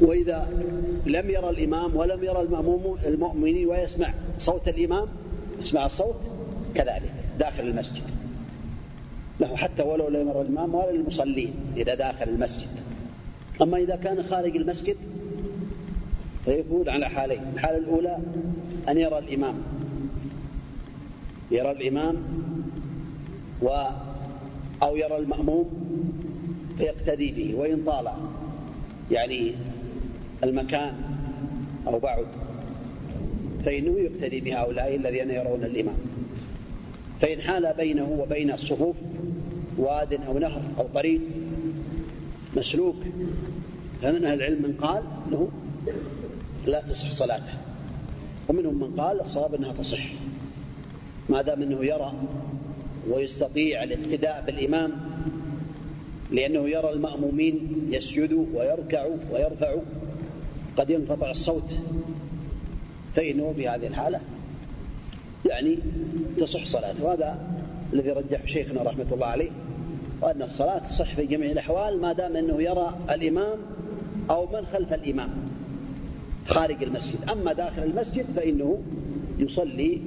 وإذا لم يرى الإمام ولم يرى المأموم المؤمنين ويسمع صوت الإمام يسمع الصوت كذلك داخل المسجد. له حتى ولو لم يرى الإمام ولا المصلين إذا داخل المسجد. أما إذا كان خارج المسجد فيكون على حالين. الحالة الأولى أن يرى الإمام. يرى الإمام و أو يرى المأموم فيقتدي به وإن طال. يعني المكان أو بعد. فإنه يقتدي بهؤلاء الذين يرون الإمام. فإن حال بينه وبين الصفوف واد أو نهر أو طريق مسلوك فمن أهل العلم من قال أنه لا تصح صلاته. ومنهم من قال الصواب أنها تصح. ما دام أنه يرى ويستطيع الاقتداء بالإمام لأنه يرى المأمومين يسجدوا ويركعوا ويرفعوا قد ينقطع الصوت. فإنه في هذه الحالة. يعني تصح صلاته وهذا الذي رجح شيخنا رحمة الله عليه وأن الصلاة تصح في جميع الأحوال ما دام أنه يرى الإمام أو من خلف الإمام خارج المسجد. أما داخل المسجد فإنه يصلي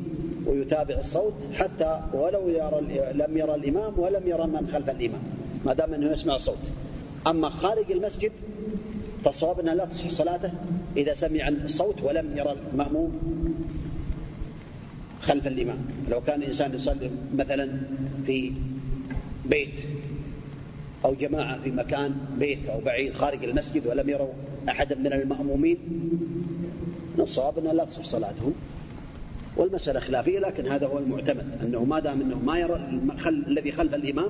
ويتابع الصوت حتى ولو يرى لم يرى الإمام ولم يرى من خلف الإمام ما دام أنه يسمع الصوت. أما خارج المسجد فالصواب أنه لا تصح صلاته إذا سمع الصوت ولم يرى المأموم خلف الإمام. لو كان الإنسان يصلي مثلا في بيت أو جماعة في مكان بيت أو بعيد خارج المسجد ولم يروا أحدا من المأمومين الصواب أنه لا تصح صلاتهم والمسألة خلافية لكن هذا هو المعتمد أنه ما دام أنه ما يرى الذي خلف الإمام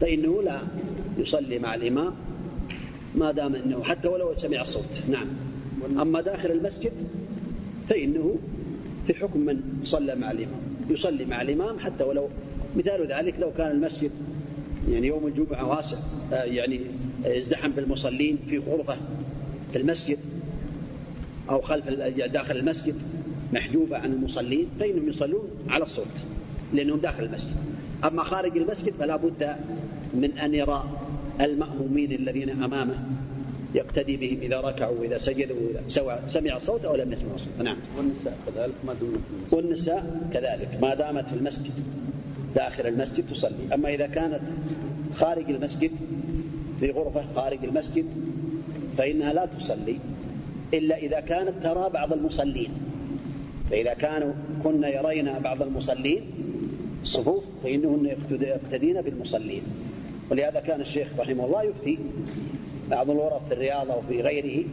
فإنه لا يصلي مع الإمام. ما دام أنه حتى ولو سمع الصوت. نعم. أما داخل المسجد فإنه في حكم من صلى مع الإمام. يصلي مع الإمام حتى ولو مثال ذلك لو كان المسجد يعني يوم الجمعة واسع آه، يعني ازدحم بالمصلين في غرفة في المسجد أو خلف داخل المسجد محجوبة عن المصلين فإنهم يصلون على الصوت لأنهم داخل المسجد. أما خارج المسجد فلا بد من أن يرى المأمومين الذين أمامه يقتدي بهم إذا ركعوا وإذا سجدوا وإذا سواء سمع الصوت أو لم يسمع الصوت نعم. والنساء كذلك ما في المسجد. والنساء كذلك. ما دامت في المسجد داخل المسجد تصلي. أما إذا كانت خارج المسجد في غرفة خارج المسجد فإنها لا تصلي. إلا إذا كانت ترى بعض المصلين. فإذا كانوا كن يرين بعض المصلين الصفوف فإنهن يقتدين بالمصلين. ولهذا كان الشيخ رحمه الله يفتي بعض الغرف في الرياض أو في غيره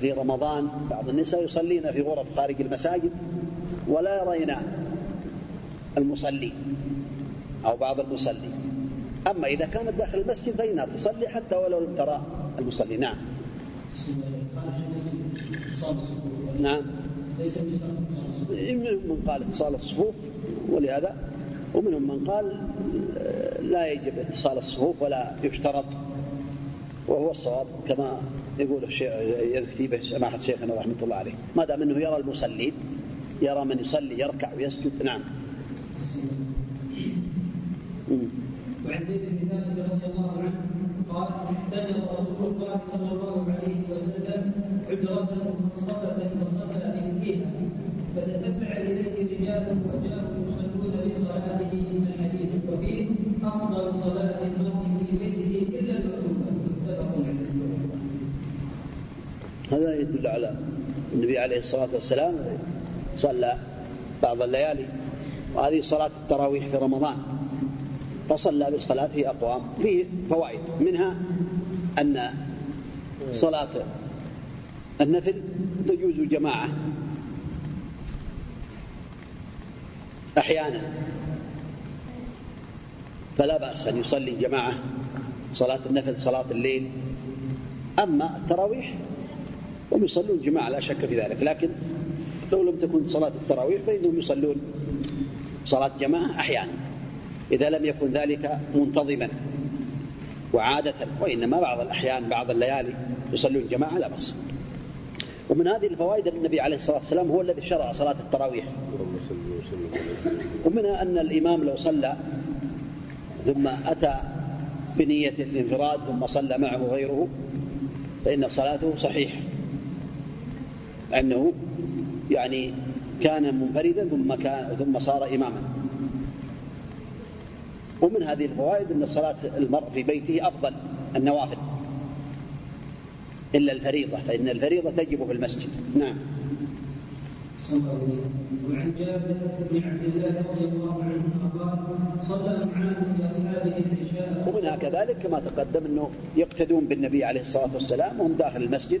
في رمضان بعض النساء يصلين في غرف خارج المساجد ولا يرين المصلي أو بعض المصلي. أما إذا كانت داخل المسجد فإنها تصلي حتى ولو لم ترى المصلي. نعم. نعم. منهم من قال اتصال الصفوف. ولهذا ومنهم من قال لا يجب اتصال الصفوف ولا يشترط وهو الصواب كما يقول الشيخ به سماحة شيخنا رحمة الله عليه. ما دام أنه يرى المصلين يرى من يصلي يركع ويسجد نعم. وعن زيد بن ثابت رضي الله عنه قال احتجر رسول الله صلى الله عليه وسلم حجرة مخصبة فصلى فيها. فتتبع إليه رجال وجاءوا يصلون بصلاته من الحديث وفيه افضل صلاة المرء في بيته إلا المكتوبه متفق عليه. هذا يدل على النبي عليه الصلاة والسلام صلى بعض الليالي وهذه صلاة التراويح في رمضان. فصلى بصلاته أقوام. فيه فوائد. منها أن صلاة النفل تجوز جماعة. أحيانا فلا بأس أن يصلي جماعة صلاة النفل صلاة الليل. أما التراويح هم يصلون جماعة لا شك في ذلك. لكن لو لم تكن صلاة التراويح فإنهم يصلون صلاة جماعة أحيانا. إذا لم يكن ذلك منتظما وعادة وإنما بعض الأحيان بعض الليالي يصلون جماعة لا بأس. ومن هذه الفوائد أن النبي عليه الصلاة والسلام هو الذي شرع صلاة التراويح. ومنها أن الإمام لو صلى ثم أتى بنية الانفراد ثم صلى معه غيره فإن صلاته صحيحة. أنه يعني كان منفردا ثم كان ثم صار إماما. ومن هذه الفوائد أن صلاة المرء في بيته أفضل النوافل إلا الفريضة فإن الفريضة تجب في المسجد. نعم. وعن جابر بن عبد الله رضي الله عنهما قال صلى معاذ باصحابه العشاء ومنها كذلك كما تقدم أنه يقتدون بالنبي عليه الصلاة والسلام وهم داخل المسجد.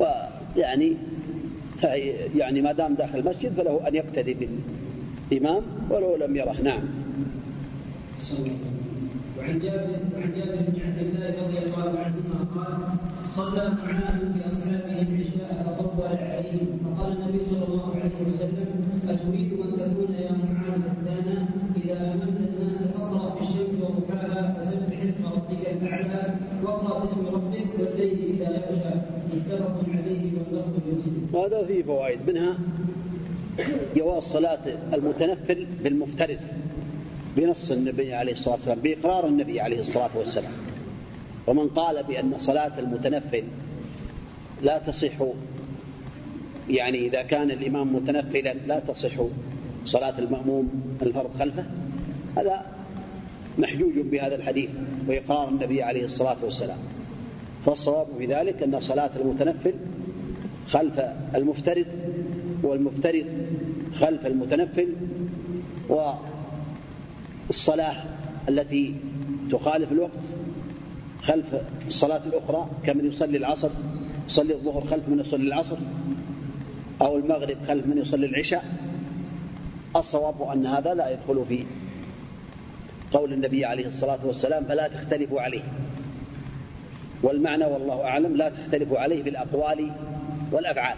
ويعني يعني ما دام داخل المسجد فله أن يقتدي بالإمام ولو لم يره. نعم. وعن جابر وعن جابر بن عبد الله رضي الله عنهما قال صلى معاذ باصحابه العشاء فطول عليهم فقال النبي صلى الله عليه وسلم أتريد أن تكون يا معاذ فتانا إذا اممت الناس فاقرأ في الشمس وضحاها فسبح اسم ربك الأعلى. واقرأ باسم ربك والليل إذا يغشى متفق عليه واللفظ لمسلم. وهذا فيه فوائد. منها جواز صلاة المتنفل بالمفترض بنص النبي عليه الصلاة والسلام بإقرار النبي عليه الصلاة والسلام. ومن قال بأن صلاة المتنفل لا تصح يعني إذا كان الإمام متنفلا لا تصح صلاة المأموم الفرض خلفه؟ هذا محجوج بهذا الحديث وإقرار النبي عليه الصلاة والسلام. فالصواب في ذلك أن صلاة المتنفل خلف المفترض والمفترض خلف المتنفل والصلاة التي تخالف الوقت خلف الصلاة الأخرى كمن يصلي العصر يصلي الظهر خلف من يصلي العصر أو المغرب خلف من يصلي العشاء. الصواب أن هذا لا يدخل في قول النبي عليه الصلاة والسلام فلا تختلفوا عليه. والمعنى والله أعلم لا تختلفوا عليه بالأقوال والأفعال.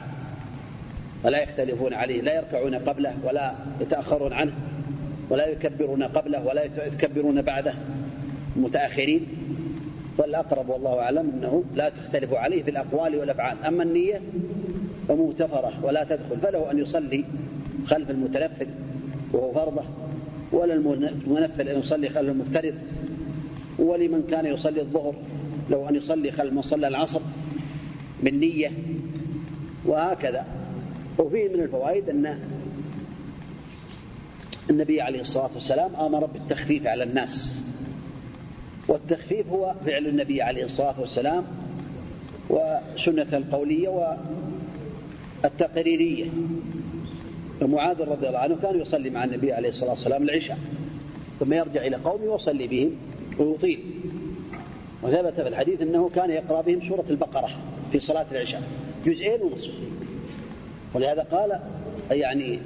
ولا يختلفون عليه لا يركعون قبله ولا يتأخرون عنه ولا يكبرون قبله ولا يكبرون بعده. متأخرين. والأقرب والله أعلم أنه لا تختلف عليه في الأقوال والأفعال. أما النية فمغتفرة ولا تدخل فله أن يصلي خلف المتنفل وهو فرضة ولا المنفل أن يصلي خلف المفترض ولمن كان يصلي الظهر لو أن يصلي خلف من صلى العصر بالنية وهكذا. وفيه من الفوائد أن النبي عليه الصلاة والسلام أمر بالتخفيف على الناس. والتخفيف هو فعل النبي عليه الصلاة والسلام وسنة القولية والتقريرية. ومعاذ رضي الله عنه كان يصلي مع النبي عليه الصلاة والسلام العشاء ثم يرجع إلى قومه ويصلي بهم ويطيل. وثبت في الحديث أنه كان يقرأ بهم سورة البقرة في صلاة العشاء جزئين ونصف. ولهذا قال يعني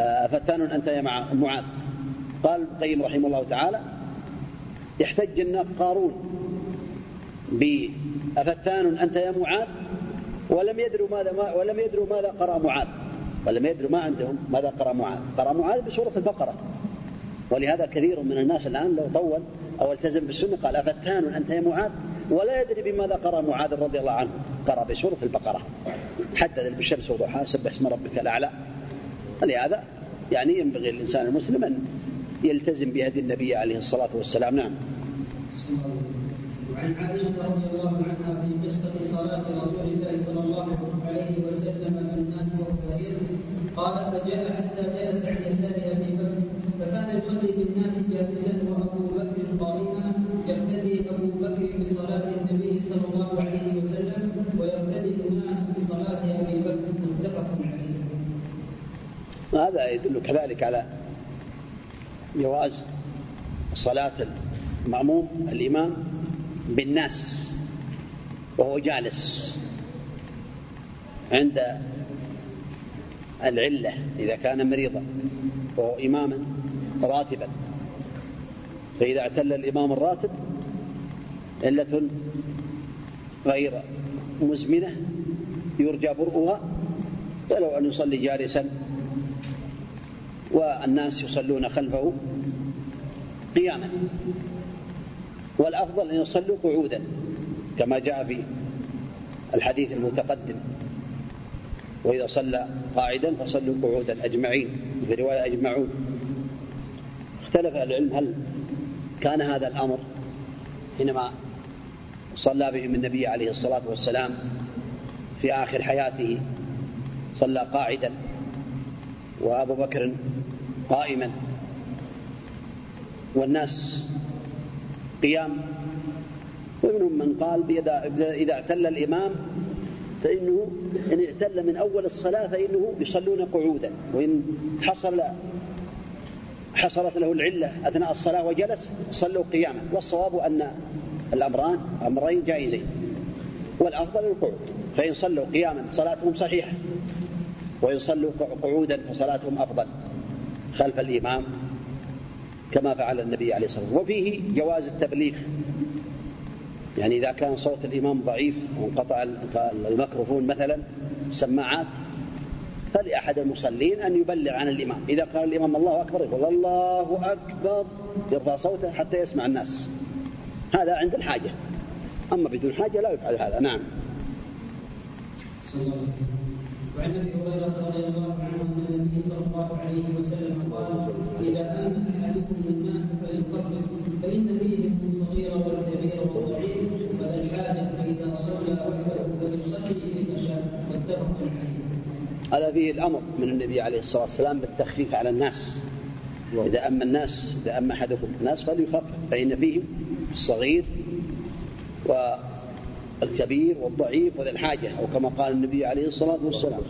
آه، فتان أنت يا معاذ؟ قال القيم رحمه الله تعالى يحتج الناس قارون. بأفتان أنت يا معاذ؟ ولم يدروا ماذا ما ولم يدروا ماذا قرأ معاذ. ولم يدروا ما عندهم ماذا قرأ معاذ. قرأ معاذ بسورة البقرة. ولهذا كثير من الناس الآن لو طول أو التزم بالسنة قال أفتان أنت يا معاذ؟ ولا يدري بماذا قرأ معاذ رضي الله عنه. قرأ بسورة البقرة. حدد بالشمس وضحاها سبح اسم ربك الأعلى. ولهذا يعني ينبغي الإنسان المسلم أن يلتزم بهدي النبي عليه الصلاة والسلام نعم وعن عائشة رضي الله عنها في قصة صلاة رسول الله صلى الله عليه وسلم بالناس والظهير قال فجاء حتى جلس عن يسار أبي بكر فكان يصلي بالناس جالسا وأبو بكر قائما يقتدي أبو بكر بصلاة النبي صلى الله عليه وسلم ويقتدي الناس بصلاة أبي بكر متفق عليه. هذا يدل كذلك على جواز صلاة المأموم الإمام بالناس وهو جالس عند العلة إذا كان مريضا وهو إماما راتبا. فإذا اعتل الإمام الراتب علة غير مزمنة يرجى برؤها فلو أن يصلي جالسا والناس يصلون خلفه قياما. والأفضل أن يصلوا قعودا كما جاء في الحديث المتقدم. وإذا صلى قاعدا فصلوا قعودا أجمعين في رواية أجمعون. اختلف العلم هل كان هذا الأمر حينما صلى بهم النبي عليه الصلاة والسلام في آخر حياته صلى قاعدا وأبو بكر قائما. والناس قيام. ومنهم من قال إذا اعتل الإمام فإنه إن اعتل من أول الصلاة فإنه يصلون قعودا. وإن حصل حصلت له العلة أثناء الصلاة وجلس صلوا قياما. والصواب أن الأمران أمرين جائزين. والأفضل القعود. فإن صلوا قياما صلاتهم صحيحة. وإن صلوا قعودا فصلاتهم أفضل خلف الإمام كما فعل النبي عليه الصلاة والسلام. وفيه جواز التبليغ. يعني إذا كان صوت الإمام ضعيف وانقطع الميكروفون مثلا سماعات فلأحد المصلين أن يبلغ عن الإمام. إذا قال الإمام الله أكبر يقول الله أكبر يرفع صوته حتى يسمع الناس. هذا عند الحاجة. أما بدون حاجة لا يفعل هذا. نعم. وعن أبي هريرة رضي الله عنه أن النبي صلى الله عليه وسلم قال إذا آمن أحدكم الناس فليقبل فإن فيهم الصغير والكبير والضعيف وذا الحاجة فإذا صلى وحده فليصلي في شاء. متفق عليه. هذا فيه الأمر من النبي عليه الصلاة والسلام بالتخفيف على الناس. إذا أما الناس إذا أما أحدكم الناس فليخفف فإن فيهم الصغير والكبير والضعيف وذا الحاجة أو كما قال النبي عليه الصلاة والسلام.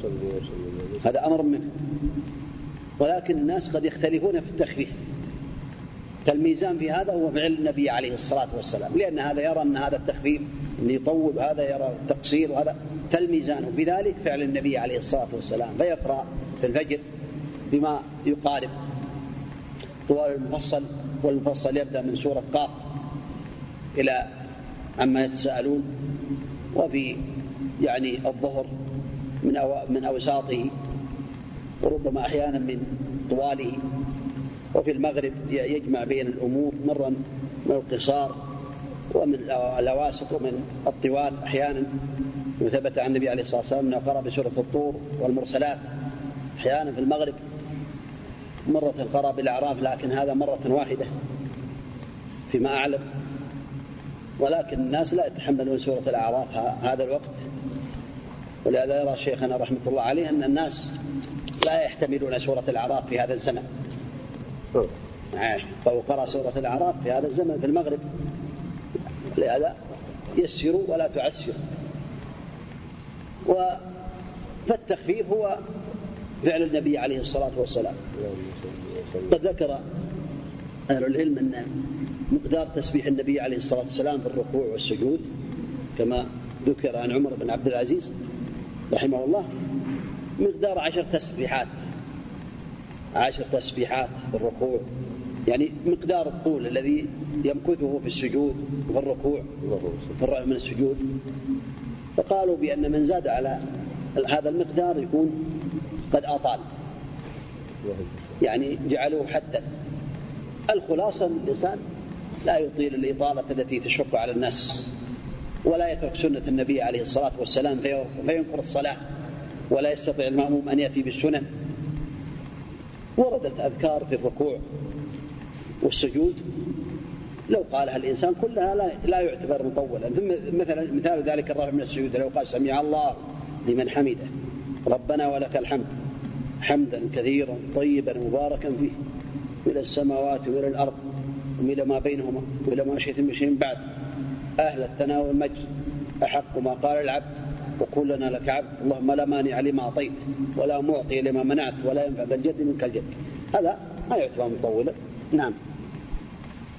هذا أمر منه. ولكن الناس قد يختلفون في التخفيف. فالميزان في هذا هو فعل النبي عليه الصلاة والسلام. لأن هذا يرى أن هذا التخفيف أن يطول وهذا يرى التقصير وهذا فالميزان. بذلك فعل النبي عليه الصلاة والسلام. فيقرأ في الفجر بما يقارب. طوال المفصل والمفصل يبدأ من سورة قاف إلى عما يتساءلون. وفي يعني الظهر من أو من أوساطه وربما أحيانا من طواله. وفي المغرب يجمع بين الأمور مرة من القصار ومن الأواسط ومن الطوال أحيانا. وثبت عن النبي عليه الصلاة والسلام أنه قرأ بسورة الطور والمرسلات أحيانا في المغرب مرة قرأ بالأعراف لكن هذا مرة واحدة فيما أعلم. ولكن الناس لا يتحملون سورة الأعراف هذا الوقت. ولهذا يرى شيخنا رحمة الله عليه أن الناس لا يحتملون سورة الأعراف في هذا الزمن. فهو قرأ سورة الأعراف في هذا الزمن في المغرب. لهذا يسروا ولا تعسروا فالتخفيف هو فعل النبي عليه الصلاة والسلام. قد ذكر أهل العلم أن مقدار تسبيح النبي عليه الصلاة والسلام في الركوع والسجود كما ذكر عن عمر بن عبد العزيز رحمه الله مقدار عشر تسبيحات. عشر تسبيحات في الركوع. يعني مقدار الطول الذي يمكثه في السجود وفي الركوع في من السجود. فقالوا بأن من زاد على هذا المقدار يكون قد أطال. يعني جعلوه حدا الخلاصة الإنسان لا يطيل الإطالة التي تشق على الناس ولا يترك سنة النبي عليه الصلاة والسلام فينكر الصلاة ولا يستطيع المأموم أن يأتي بالسنن. وردت أذكار في الركوع والسجود. لو قالها الإنسان كلها لا, يعتبر مطولا. مثلا مثال ذلك الرفع من السجود لو قال سمع الله لمن حمده ربنا ولك الحمد حمدا كثيرا طيبا مباركا فيه إلى السماوات وإلى الأرض. وإلى ما بينهما وإلى ما شئت من شيء بعد. أهل الثناء والمجد أحق ما قال العبد وكلنا لك عبد. اللهم لا مانع لما أعطيت ولا معطي لما منعت ولا ينفع ذا الجد منك الجد. هذا ما يعتبر مطولا. نعم.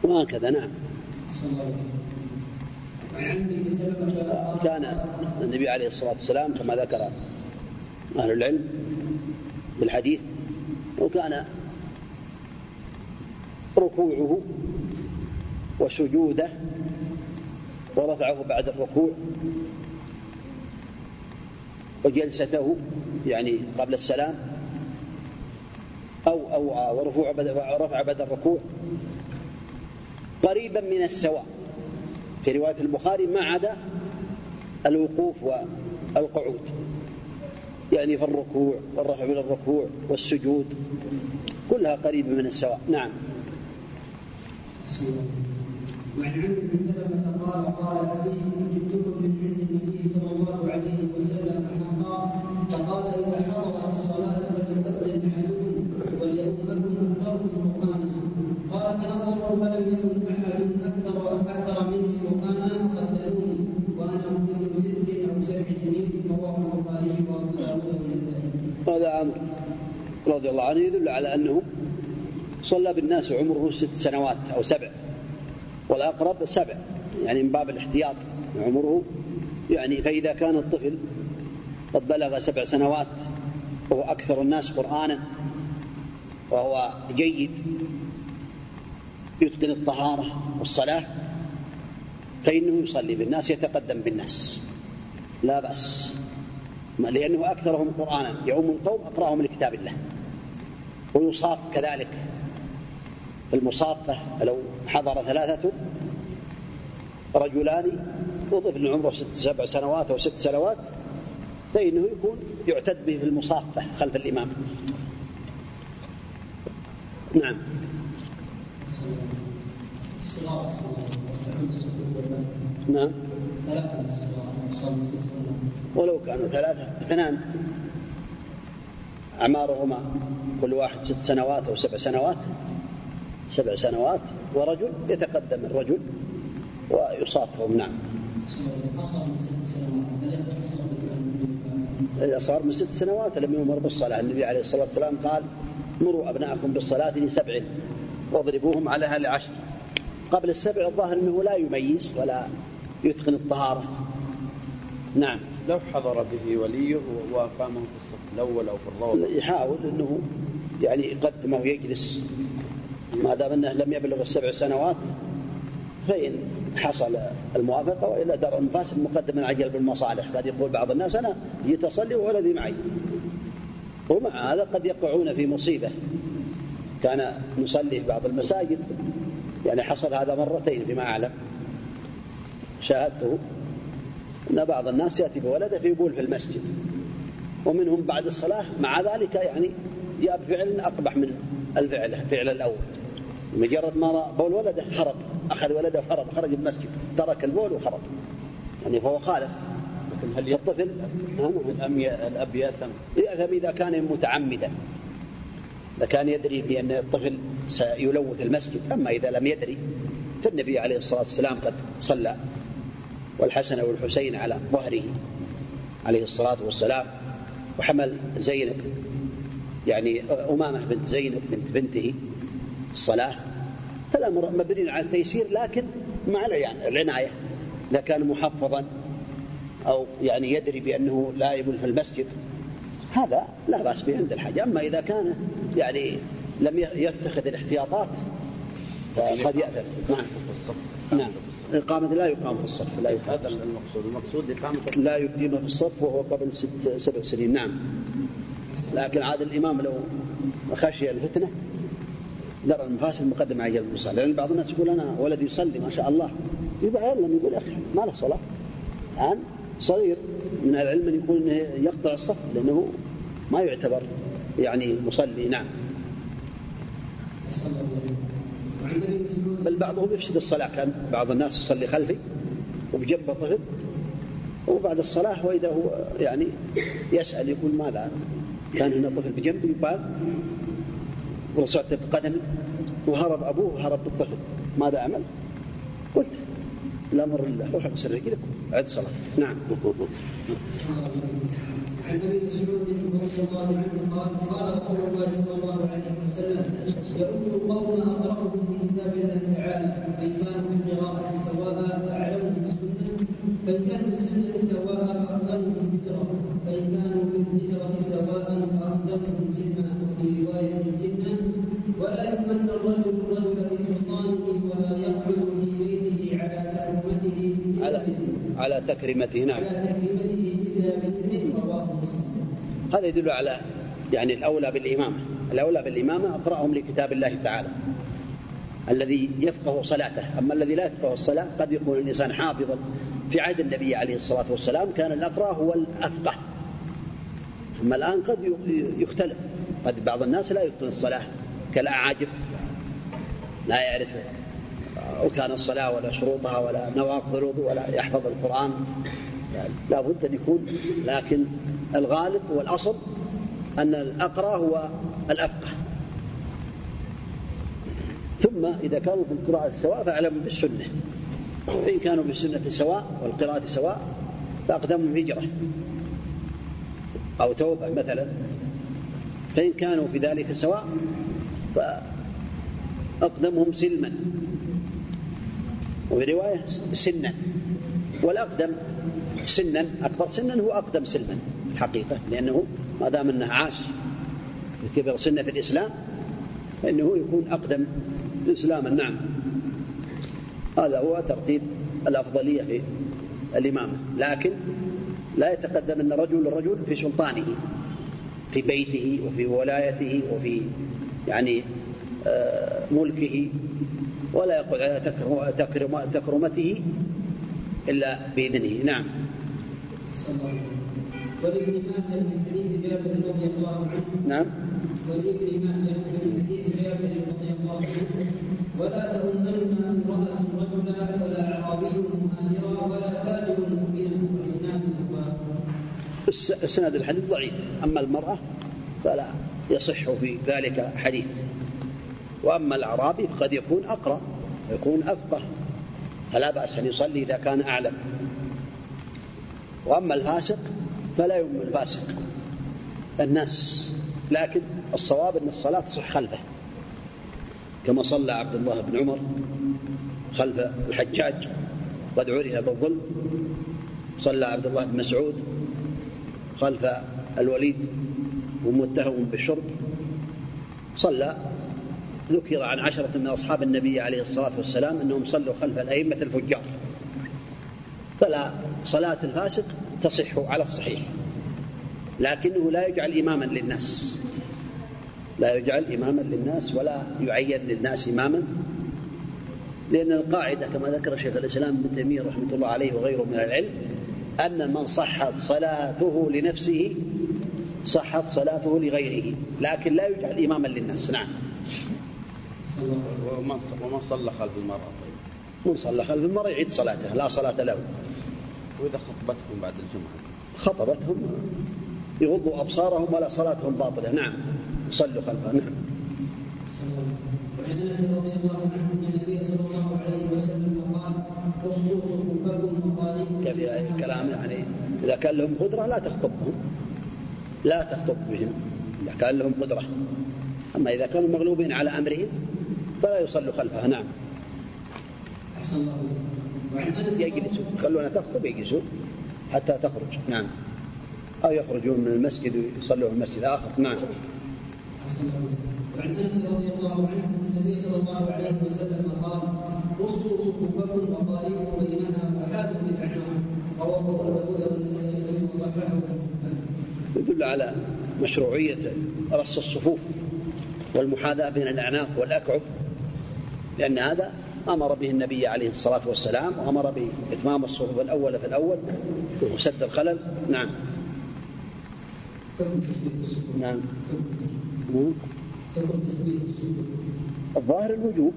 وهكذا نعم. كان النبي عليه الصلاة والسلام كما ذكر أهل العلم بالحديث وكان ركوعه وسجوده ورفعه بعد الركوع وجلسته يعني قبل السلام أو أو ورفوع رفع بعد الركوع قريبا من السواء. في رواية البخاري ما عدا الوقوف والقعود. يعني في الركوع والرفع من الركوع والسجود كلها قريبة من السواء. نعم. وعن عمرو بن سلمة قال قال ابي جئتكم من عند النبي صلى الله عليه وسلم حقا فقال اذا حضرت الصلاه فليؤذن احدكم وليؤمكم اكثركم مقاما قال تنظروا فلم يكن احد أكثر أكثر مني مقاما قتلوني وأنا ابن ست أو سبع سنين رواه البخاري وابو داود والنسائي. هذا عمرو رضي الله عنه يدل على أنه صلى بالناس عمره ست سنوات أو سبع والأقرب سبع يعني من باب الاحتياط عمره يعني فإذا كان الطفل قد بلغ سبع سنوات وهو أكثر الناس قرآنا وهو جيد يتقن الطهارة والصلاة فإنه يصلي بالناس يتقدم بالناس. لا بأس. لأنه أكثرهم قرآنا يعم القوم أقرأهم لكتاب الله ويصاف كذلك. المصافة لو حضر ثلاثة رجلان وطفل عمره ست سبع سنوات أو ست سنوات فإنه يكون يعتد به في المصافة خلف الإمام. نعم. نعم. ولو كانوا ثلاثة اثنان. أعمارهما كل واحد ست سنوات أو سبع سنوات. سبع سنوات ورجل يتقدم الرجل ويصافهم نعم. إذا صار من ست سنوات لم يؤمر بالصلاة. النبي عليه الصلاة والسلام قال مروا أبناءكم بالصلاة لسبع واضربوهم عليها لعشر قبل السبع الظاهر أنه لا يميز ولا يتقن الطهارة. نعم. لو حضر به وليه وقامه في الصف الأول أو في الروضة. يحاول أنه يعني يقدمه ويجلس. ما دام أنه لم يبلغ السبع سنوات فإن حصل الموافقة وإلا درء المفاسد مقدم عجل بالمصالح. قد يقول بعض الناس أنا جيت أصلي وولدي معي. ومع هذا قد يقعون في مصيبة. كان نصلي في بعض المساجد يعني حصل هذا مرتين فيما أعلم. شاهدته أن بعض الناس يأتي بولده فيبول في المسجد. ومنهم بعد الصلاة مع ذلك يعني جاء بفعل أقبح من الفعل فعل الأول. مجرد ما رأى بول ولده هرب أخذ ولده وهرب خرج من المسجد ترك البول وهرب يعني فهو خالف. لكن هل الطفل الأب يأثم؟ يأثم إذا كان متعمدا. إذا كان يدري بأن الطفل سيلوث المسجد أما إذا لم يدري فالنبي عليه الصلاة والسلام قد صلى والحسن والحسين على ظهره عليه الصلاة والسلام وحمل زينب يعني أمامة بنت زينب بنت بنته الصلاة فالأمر مبني على التيسير لكن مع العناية. إذا كان محفظا أو يعني يدري بأنه لا يبل في المسجد هذا لا بأس به عند الحاجة أما إذا كان يعني لم يتخذ الاحتياطات فقد يأثر نعم. نعم. إقامة لا يقام في الصف لا يقام هذا المقصود. المقصود إقامة لا يقيم في الصف وهو قبل ست سبع سنين. نعم. لكن عاد الإمام لو خشي الفتنة درى المفاسد مقدم على المصلى لأن بعض الناس يقول أنا ولدي يصلي ما شاء الله. يعلم يقول يا أخي ما له صلاة. الآن صغير من العلم أن يقول أنه يقطع الصف لأنه ما يعتبر يعني مصلي. نعم. بل بعضهم يفسد الصلاة. كان بعض الناس يصلي خلفي وبجنبه طفل وبعد الصلاة وإذا هو يعني يسأل يقول ماذا؟ كان هنا طفل بجنبي يقال ورصعت بقدمي وهرب أبوه وهرب بالطفل ماذا أعمل؟ قلت الأمر لله روح اغسل رجلك عد صلاة نعم عن ابي مسعود رضي الله عنه قال قال رسول الله صلى الله عليه وسلم يؤمن القوم اقرأهم بكتاب الله تعالى فان كانوا في القراءة سواء فاعلمهم بالسنة فان كانوا في السنة سواء فاقدمهم هجرة فان كانوا في الهجرة سواء فاقدمهم سنة وفي رواية سنة ولا يؤمن الرجل الرجل في سلطانه ولا يقعد في بيته على تأمته على على تكريمته نعم. على تكريمته إلا بإذنه رواه مسلم. هذا يدل على يعني الأولى بالإمامة. الأولى بالإمامة أقرأهم لكتاب الله تعالى. الذي يفقه صلاته. أما الذي لا يفقه الصلاة قد يكون الإنسان حافظا. في عهد النبي عليه الصلاة والسلام كان الأقرأ هو الأفقه. أما الآن قد يختلف. قد بعض الناس لا يتقن الصلاة كالأعاجب لا يعرف وكان الصلاة ولا شروطها ولا نواقض الوضوء ولا يحفظ القرآن يعني لا بد أن يكون. لكن الغالب والأصل أن الأقرأ هو الأفقه. ثم إذا كانوا في القراءة سواء فاعلموا بالسنة. فإن كانوا بالسنة سواء والقراءة سواء فأقدمهم هجرة أو توبة مثلا. فإن كانوا في ذلك سواء فأقدمهم سلما. وفي رواية سنا. والأقدم سنا أكبر سنا هو أقدم سلما الحقيقة لأنه ما دام أنه عاش كبر سنة في الإسلام فإنه يكون أقدم إسلاما. نعم. هذا هو ترتيب الأفضلية في الإمامة. لكن لا يتقدم أن رجل رجل في سلطانه. في بيته وفي ولايته وفي يعني آه، ملكه ولا يقعد على تكرمته إلا بإذنه. نعم. ولابن ماجه من حديث جابر رضي الله عنه نعم. ولابن ماجه من حديث جابر رضي الله عنه ولا تظنن امرأة رجلا ولا أعرابي مهاجرا ولا تاجر السند الحديث ضعيف. أما المرأة فلا يصح في ذلك حديث. وأما الأعرابي فقد يكون أقرأ ويكون أفقه. فلا بأس أن يصلي إذا كان أعلم. وأما الفاسق فلا يؤم الفاسق. الناس لكن الصواب أن الصلاة تصح خلفه. كما صلى عبد الله بن عمر خلف الحجاج قد عرف بالظلم. صلى عبد الله بن مسعود خلف الوليد ومتهم بالشرب صلى ذكر عن عشرة من أصحاب النبي عليه الصلاة والسلام أنهم صلوا خلف الأئمة الفجار. فلا صلاة الفاسق تصح على الصحيح لكنه لا يجعل إماما للناس لا يجعل إماما للناس ولا يعين للناس إماما لأن القاعدة كما ذكر شيخ الإسلام ابن تيمية رحمة الله عليه وغيره من العلم أن من صحت صلاته لنفسه صحت صلاته لغيره. لكن لا يجعل إماما للناس. نعم. ومن صلى خلف المرأة؟ طيب. من صلى خلف المرأة يعيد صلاته لا صلاة له. وإذا خطبتهم بعد الجمعة؟ خطبتهم يغضوا أبصارهم ولا صلاتهم باطلة. نعم. صلوا خلفها نعم. وعن أنس رضي الله عنه أن النبي صلى الله عليه وسلم وقاربوا الكلام يعني إذا كان لهم قدرة لا تخطبهم لا تخطب بهم. إذا كان لهم قدرة. أما إذا كانوا مغلوبين على أمرهم فلا يصلوا خلفها نعم. الله يجلسوا. يخلونها تخطب يجلسوا حتى تخرج. نعم. أو يخرجون من المسجد ويصلوا في المسجد آخر. نعم. وعن أنس رضي الله عنه النبي صلى الله عليه وسلم قال قصوا صفوفكم وقاربوا بينها وحاذوا بالاعناق رواه أبو داود والنسائي وصححه يدل على مشروعية رص الصفوف والمحاذاة بين الأعناق والأكعب لأن هذا أمر به النبي عليه الصلاة والسلام وأمر بإتمام الصفوف الأول في الأول وسد الخلل. نعم. نعم. الظاهر الوجوب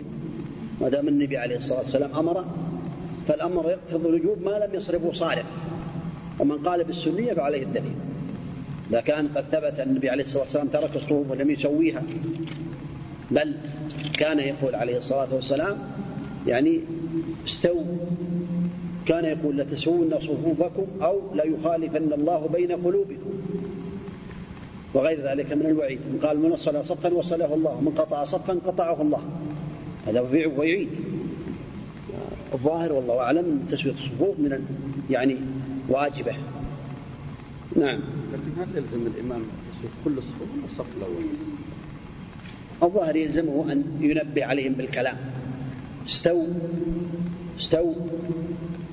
ما دام النبي عليه الصلاة والسلام أمر فالأمر يقتضي الوجوب ما لم يصرفه صالح. ومن قال بالسنية فعليه الدليل. إذا كان قد ثبت النبي عليه الصلاة والسلام ترك الصفوف ولم يسويها بل كان يقول عليه الصلاة والسلام يعني استووا كان يقول لتسوون صفوفكم أو ليخالفن الله بين قلوبكم. وغير ذلك من الوعيد. من قال من وصل صفا وصله الله ومن قطع صفا قطعه الله. هذا ويعيد. الظاهر والله أعلم أن تسوية الصفوف من يعني واجبة. نعم. لكن هل يلزم الإمام تسوية كل الصفوف ولا الصف الأول؟ الظاهر يلزمه أن ينبه عليهم بالكلام. استووا. استووا.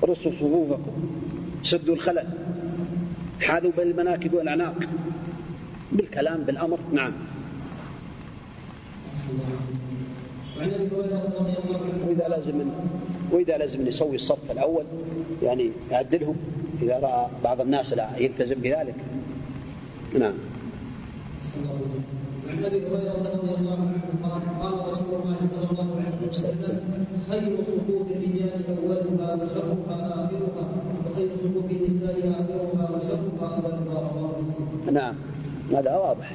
رصوا صفوفكم. سدوا الخلل. حاذوا بين المناكب والأعناق. بالكلام بالأمر. نعم. وإذا لازم وإذا لازم يسوي الصف الأول يعني يعدلهم إذا رأى بعض الناس لا يلتزم بذلك. نعم. عن ابي هريره رضي الله عنه قال قال رسول الله صلى الله عليه وسلم خير صفوف الرجال اولها وشرها اخرها وخير صفوف النساء اخرها وشرها اولها رواه مسلم. نعم. هذا واضح.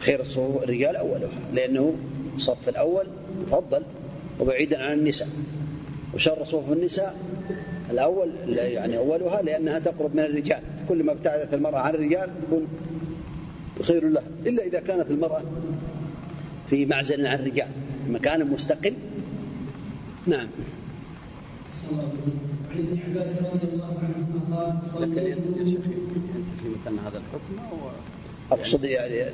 خير الصفوف الرجال أولها لأنه الصف الأول مفضل وبعيدا عن النساء. وشر صفوف النساء الأول يعني أولها لأنها تقرب من الرجال. كل ما ابتعدت المرأة عن الرجال يكون خير لها إلا إذا كانت المرأة في معزل عن الرجال مكان مستقل. نعم. عن ابن عباس رضي الله عنهما قال صليت في مثل هذا الحكم أقصد يعني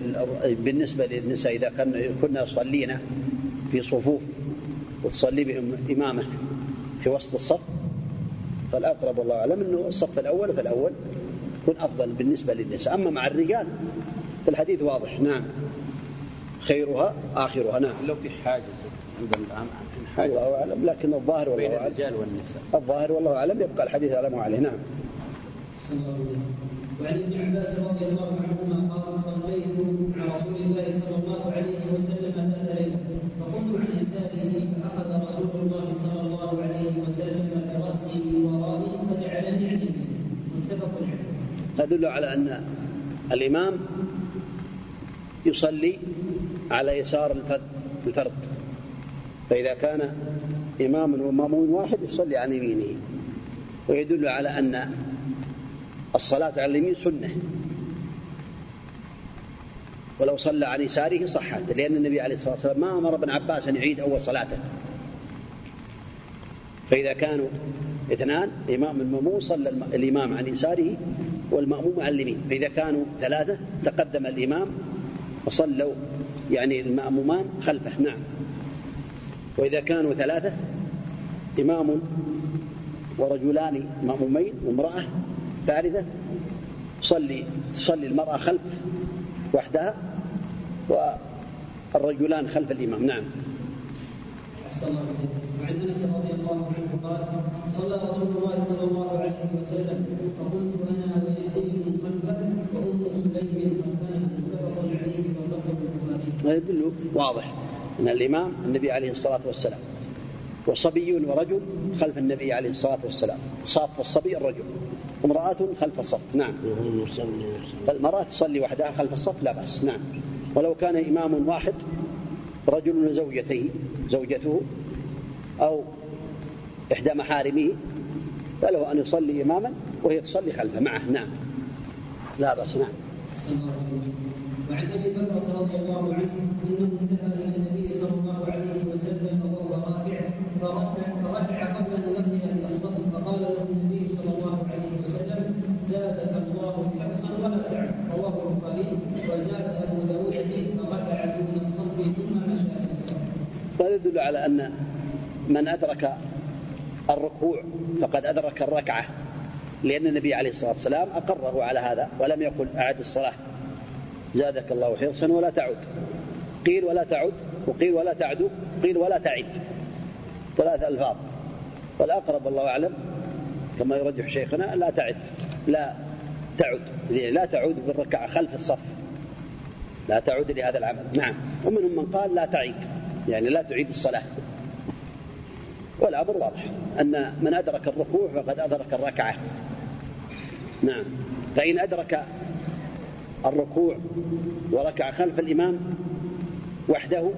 بالنسبة للنساء إذا كن كنا يصلينا في صفوف وتصلي بهم إمامة في وسط الصف فالأقرب والله أعلم أنه الصف الأول فالأول يكون أفضل بالنسبة للنساء. أما مع الرجال فالحديث واضح. نعم. خيرها آخرها. نعم. لو في حاجز حاجز الله أعلم. لكن الظاهر والله بين الرجال والنساء. الظاهر والله أعلم. يبقى الحديث على ما عليه نعم وعن ابن عباس رضي الله عنهما قال صليت مع رسول الله صلى الله عليه وسلم ذات ليله فقمت عن يساره فأخذ رسول الله صلى الله عليه وسلم برأسي من ورائي فجعلني عن يمينه متفق عليه. يدل على أن الإمام يصلي على يسار الفرد فإذا كان إمام ومامون واحد يصلي عن يمينه. ويدل على أن الصلاة على اليمين سنة. ولو صلى عن يساره صحت لأن النبي عليه الصلاة والسلام ما أمر ابن عباس أن يعيد أول صلاته. فإذا كانوا اثنان إمام المأموم صلى الإمام عن يساره والمأموم عن اليمين. فإذا كانوا ثلاثة تقدم الإمام وصلوا يعني المأمومان خلفه. نعم. وإذا كانوا ثلاثة إمام ورجلان مأمومين وامرأة ثالثة تصلي تصلي المرأة خلف وحدها والرجلان خلف الإمام نعم. وعن انس رضي الله عنه قال صلى رسول الله صلى الله عليه وسلم فقلت أنا وياتيكم خلفه وام سليم خلفنا متفق عليه واللفظ البخاري ما يدل واضح أن الإمام النبي عليه الصلاة والسلام وصبي ورجل خلف النبي عليه الصلاة والسلام. صاف الصبي الرجل. امرأة خلف الصف. نعم. فالمرأة تصلي وحدها خلف الصف؟ لا بأس. نعم. ولو كان إمام واحد رجل وزوجته زوجته أو إحدى محارمه فله أن يصلي إماما وهي تصلي خلفه معه. نعم. لا بأس. نعم. وعن أبي بكر رضي الله عنه أنه انتهى إلى النبي فركع قبل أن يصل إلى الصف فقال له النبي صلى الله عليه وسلم زادك الله حرصا ولا تعب. رواه البخاري وزاد أبو داود فيه فركع دون الصف ثم مشى إلى الصف. هذا يدل على أن من أدرك الركوع فقد أدرك الركعة لأن النبي عليه الصلاة والسلام أقره على هذا ولم يقل أعد الصلاة. زادك الله حرصا ولا تعد. قيل ولا تعد. وقيل ولا تعد. قيل ولا تعد. ثلاث ألفاظ. والأقرب الله أعلم كما يرجح شيخنا لا تعد لا تعد لا تعود بالركعة خلف الصف. لا تعود لهذا العمل. نعم. ومنهم من قال لا تعيد يعني لا تعيد الصلاة. والأمر واضح أن من أدرك الركوع فقد أدرك الركعة. نعم. فإن أدرك الركوع وركع خلف الإمام وحده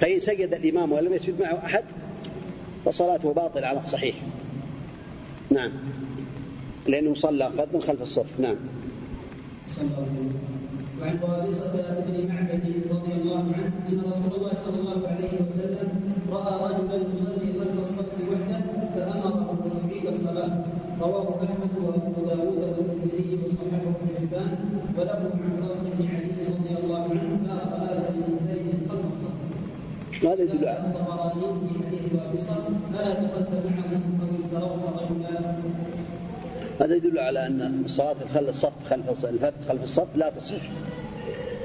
فإن سجد الإمام ولم يسجد معه أحد فصلاته باطلة على الصحيح. نعم. لأنه صلى فردا خلف الصف. نعم. وعن وابصة بن معبد رضي الله عنه أن رسول الله صلى الله عليه وسلم. رأى رجلا يصلي خلف الصف وحده فأمره أن يعيد الصلاة رواه أحمد وأبو داود والترمذي وصححه ابن حبان وله عن طارق بن علي رضي الله عنه لا صلاة لمنفرد خلف الصف هذا يدل على هذا يدل على أن صلاة خلف الصف خلف الفرد خلف الصف لا تصح.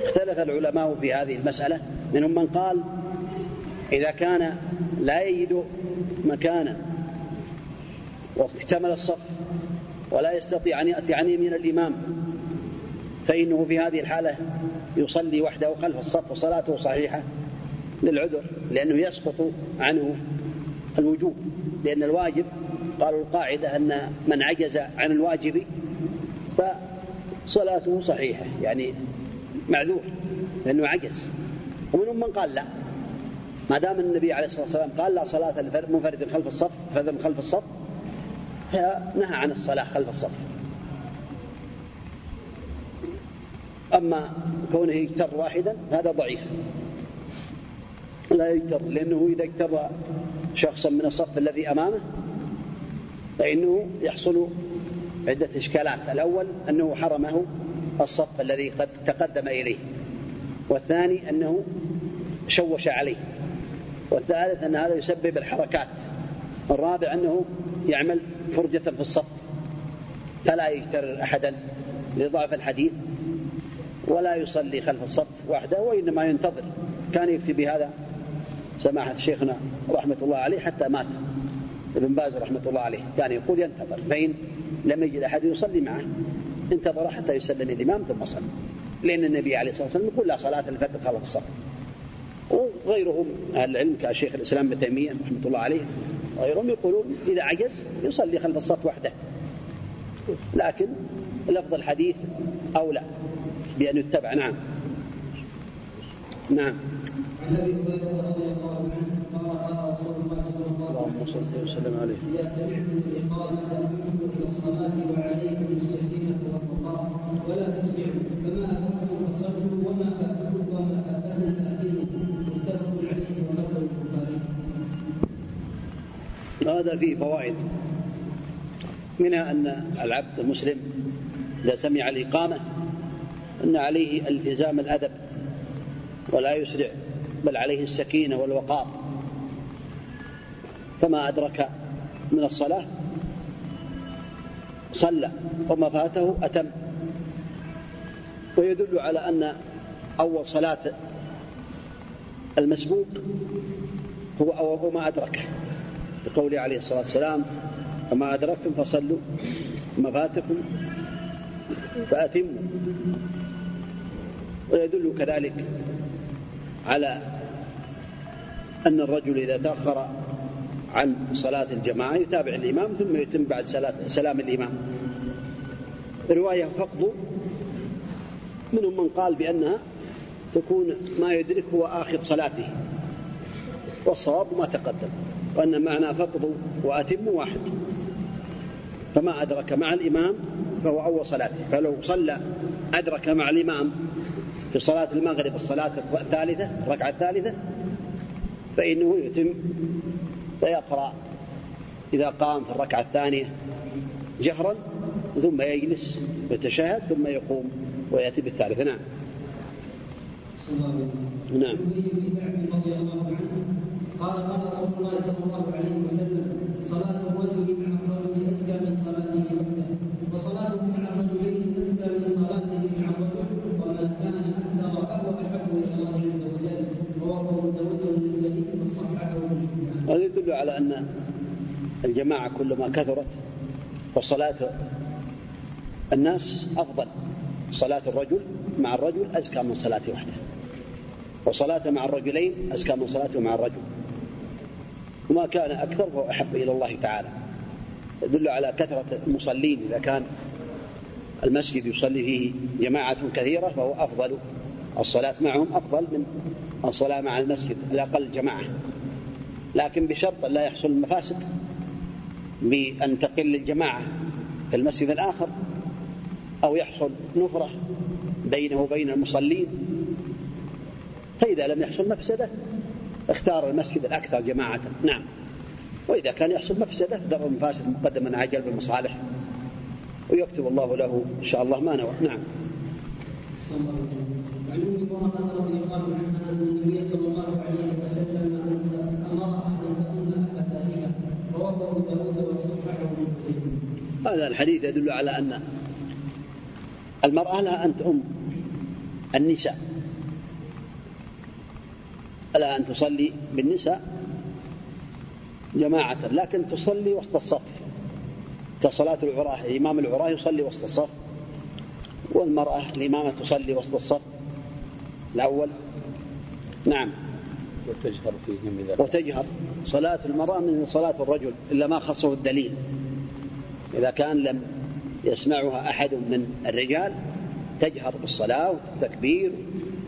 اختلف العلماء في هذه المسألة. منهم من قال إذا كان لا يجد مكانا واكتمل الصف ولا يستطيع أن يأتي عن يمين الإمام فإنه في هذه الحالة يصلي وحده خلف الصف وصلاته صحيحة. للعذر لأنه يسقط عنه الوجوب لأن الواجب قالوا القاعدة أن من عجز عن الواجب فصلاته صحيحة يعني معذور لأنه عجز. ومنهم من قال لا؟ ما دام النبي عليه الصلاة والسلام قال لا صلاة منفرد خلف الصف فرد خلف الصف فنهى عن الصلاة خلف الصف. أما كونه يجتر واحدا هذا ضعيف. لا يجتر لأنه إذا اجتر شخصا من الصف الذي أمامه فإنه يحصل عدة إشكالات. الأول أنه حرمه الصف الذي قد تقدم إليه والثاني أنه شوش عليه والثالث أن هذا يسبب الحركات الرابع أنه يعمل فرجة في الصف فلا يجتر أحدا لضعف الحديث ولا يصلي خلف الصف وحده وإنما ينتظر. كان يفتي بهذا سماحة شيخنا رحمة الله عليه حتى مات. ابن باز رحمة الله عليه. كان يقول ينتظر. فإن لم يجد أحد يصلي معه. انتظر حتى يسلم الإمام ثم صلى. لأن النبي عليه الصلاة والسلام يقول لا صلاة الفجر خلف الصف. وغيرهم أهل العلم كشيخ الإسلام ابن تيمية رحمة الله عليه. غيرهم يقولون إذا عجز يصلي خلف الصف وحده. لكن لفظ الحديث أولى بأن يتبع. نعم. نعم. عن ابي هريره رضي الله عنه قال قال رسول الله صلى الله عليه وسلم عليه. اذا سمعتم الإقامة فامشوا إلى الصلاة وعليكم السكينه والوقار ولا تسمعوا فما اتاكم فصلوا وما فاتكم وما فاتكم فاتموا متفق عليه ولفظ البخاري. هذا فيه فوائد. منها أن العبد المسلم إذا سمع الإقامة أن عليه التزام الأدب ولا يسرع بل عليه السكينة والوقار. فما أدرك من الصلاة. صلى وما فاته أتم. ويدل على أن أول صلاة المسبوق هو أول ما أدركه بقوله عليه الصلاة والسلام وما أدركتم فصلوا. وما فاتكم فأتموا. ويدل كذلك على أن الرجل إذا تأخر عن صلاة الجماعة يتابع الإمام ثم يتم بعد سلام الإمام. رواية فقد منهم من قال بأنها تكون ما يدرك هو آخر صلاته والصواب ما تقدم وأن معنى فقد وأتم واحد. فما أدرك مع الإمام فهو أول صلاته فلو صلى أدرك مع الإمام في صلاة المغرب الصلاة الثالثة الركعة الثالثة فإنه يتم فيقرأ. إذا قام في الركعة الثانية جهرا ثم يجلس ويتشهد ثم يقوم ويأتي بالثالثة نعم. نعم. قال قال رسول الله صلى الله عليه وسلم صلاة الرجل مع الرجل أزكى من صلاته وحده. وصلاته مع الرجلين أزكى من صلاته مع الرجل وما كان أكثر فهو أحب إلى الله عز وجل. هذا يدل على أن الجماعة كلما كثرت فصلاة الناس أفضل. صلاة الرجل مع الرجل أزكى من صلاته وحده وصلاته مع الرجلين أزكى من صلاته مع الرجل. وما كان أكثر فهو أحب إلى الله تعالى. يدل على كثرة المصلين إذا كان المسجد يصلي فيه جماعة كثيرة فهو أفضل. الصلاة معهم أفضل من الصلاة مع المسجد الأقل جماعة. لكن بشرط لا يحصل المفاسد بأن تقل الجماعة في المسجد الآخر أو يحصل نفرة بينه وبين المصلين. فإذا لم يحصل مفسدة اختار المسجد الأكثر جماعة. نعم. وإذا كان يحصل مفسدة درء المفاسد مقدما على جلب المصالح. ويكتب الله له إن شاء الله ما نوى. نعم. وعن ام فرقه رضي الله عنها ان النبي صلى الله عليه وسلم امرها أن تؤم ابا رواه أبو داود وصححه ابن هذا الحديث يدل على أن المرأة لها أن تؤم النساء. لها أن تصلي بالنساء جماعة لكن تصلي وسط الصف. كصلاة العراة الإمام العراة يصلي وسط الصف والمرأة الإمامة تصلي وسط الصف. الأول. نعم. وتجهر فيهم إذا وتجهر. صلاة المرأة من صلاة الرجل إلا ما خصه الدليل. إذا كان لم يسمعها أحد من الرجال تجهر بالصلاة والتكبير.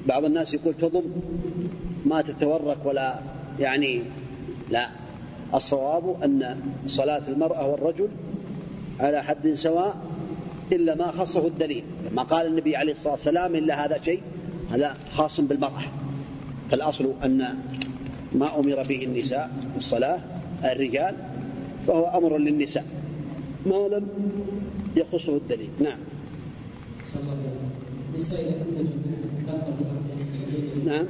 بعض الناس يقول تضم ما تتورك ولا يعني لا. الصواب أن صلاة المرأة والرجل على حد سواء إلا ما خصه الدليل. ما قال النبي عليه الصلاة والسلام إلا هذا شيء. هذا خاص بالمرأة فالأصل أن ما أمر به النساء الصلاة الرجال فهو أمر للنساء. ما لم يخصه الدليل. نعم. نعم.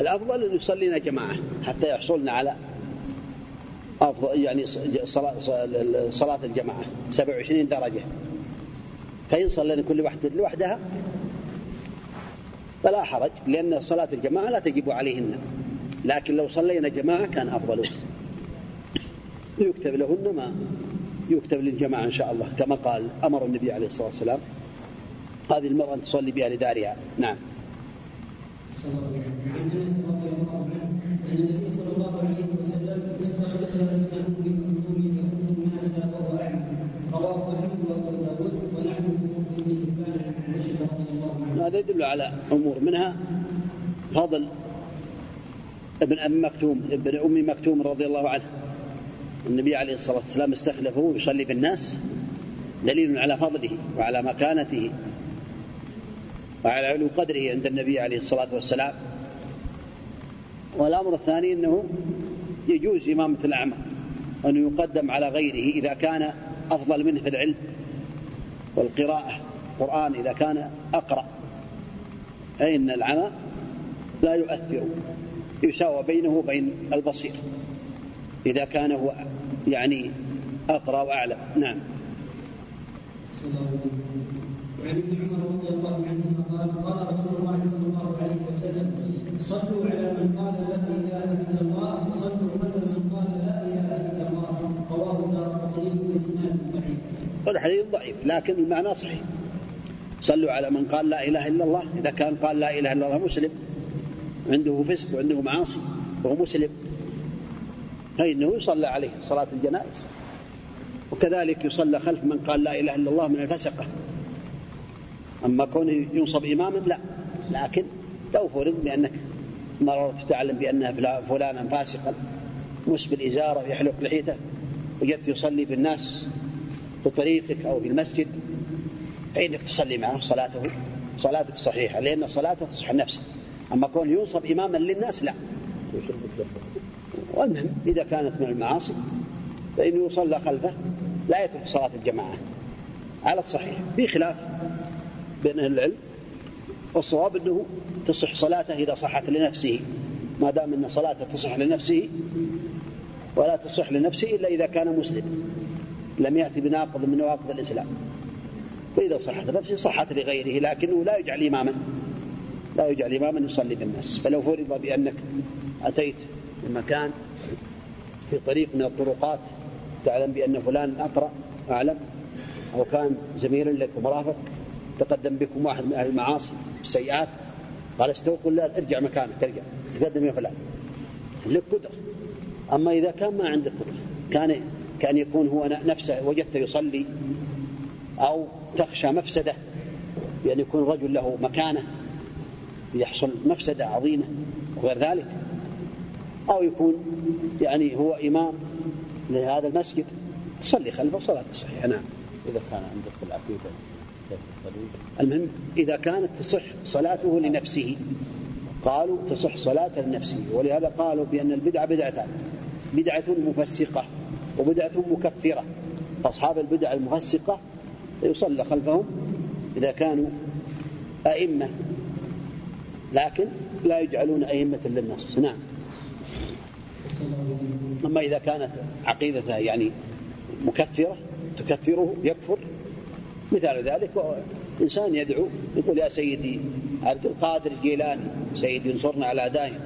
الأفضل أن يصلينا جماعة حتى يحصلنا على أفضل يعني صلاة, صلاة الجماعة 27 درجة. فإن صلينا كل واحدة لوحدها فلا حرج لأن صلاة الجماعة لا تجب عليهن. لكن لو صلينا جماعة كان أفضل. يكتب لهن ما يكتب للجماعة إن شاء الله كما قال أمر النبي عليه الصلاة والسلام. هذه المرأة أن تصلي بها لدارها. نعم. عن انس رضي الله عنه ان النبي صلى الله عليه وسلم استخلف له بمنظوم يكون الناس وهو اعلم رواه احمد وابو داود ونحن ابن حبان عن عائشه رضي الله عنها هذا يدل على أمور منها فضل ابن أم مكتوم ابن أم مكتوم رضي الله عنه. النبي عليه الصلاة والسلام استخلفه يصلي بالناس دليل على فضله وعلى مكانته وعلى علو قدره عند النبي عليه الصلاة والسلام. والأمر الثاني أنه يجوز إمامة الأعمى أن يقدم على غيره إذا كان أفضل منه في العلم والقراءة القرآن إذا كان أقرأ. فإن العمى لا يؤثر يساوى بينه وبين البصير إذا كان هو يعني أقرأ وأعلم نعم وعن ابن عمر رضي الله عنهما قال قال رسول الله صلى الله عليه وسلم صلوا على من قال لا إله إلا الله وصلوا على من قال لا إله إلا الله رواه دار باسناد ضعيف. الحديث ضعيف لكن المعنى صحيح. صلوا على من قال لا إله إلا الله. إذا كان قال لا إله إلا الله مسلم عنده فسق وعنده معاصي وهو مسلم فإنه يصلى عليه صلاة الجنائز. وكذلك يصلى خلف من قال لا إله إلا الله من الفسقة. أما كونه ينصب إماما لا. لكن لو فرض بأنك مررت تعلم بأن فلانا فاسقا مسبل إزارة يحلق لحيته وجدت يصلي بالناس في طريقك أو في المسجد فإنك تصلي معه صلاته صلاتك صحيحة لأن صلاته تصح نفسه أما كونه ينصب إماما للناس لا. والمهم إذا كانت من المعاصي فإنه يصلى خلفه لا يترك صلاة الجماعة. على الصحيح. في خلاف بين أهل العلم والصواب أنه تصح صلاته إذا صحت لنفسه. ما دام أن صلاته تصح لنفسه ولا تصح لنفسه إلا إذا كان مسلم. لم يأتي بناقض من نواقض الإسلام. فإذا صحت لنفسه صحت لغيره لكنه لا يجعل إماما. لا يجعل إماما يصلي بالناس. فلو فرض بأنك أتيت المكان في طريق من الطرقات تعلم بأن فلان أقرأ أعلم أو كان زميلا لك ومرافق تقدم بكم واحد من أهل المعاصي السيئات قال استووا قل لا ارجع مكانك ترجع تقدم يا فلان. لك قدرة أما إذا كان ما عندك قدرة كان كان يكون هو نفسه وجدته يصلي أو تخشى مفسدة بأن يكون رجل له مكانة يحصل مفسدة عظيمة وغير ذلك أو يكون يعني هو إمام لهذا المسجد صلي خلفه صلاة الصحيحة نعم. إذا كان عندك العقيدة المهم إذا كانت تصح صلاته لنفسه قالوا تصح صلاة لنفسه ولهذا قالوا بأن البدعة بدعتان بدعة مفسقة وبدعة مكفرة. فأصحاب البدع المفسقة يصلى خلفهم إذا كانوا أئمة لكن لا يجعلون أئمة للنص نعم. أما إذا كانت عقيدته يعني مكفرة تكفره يكفر. مثال ذلك إنسان يدعو يقول يا سيدي عبد القادر الجيلاني سيدي انصرنا على أعدائنا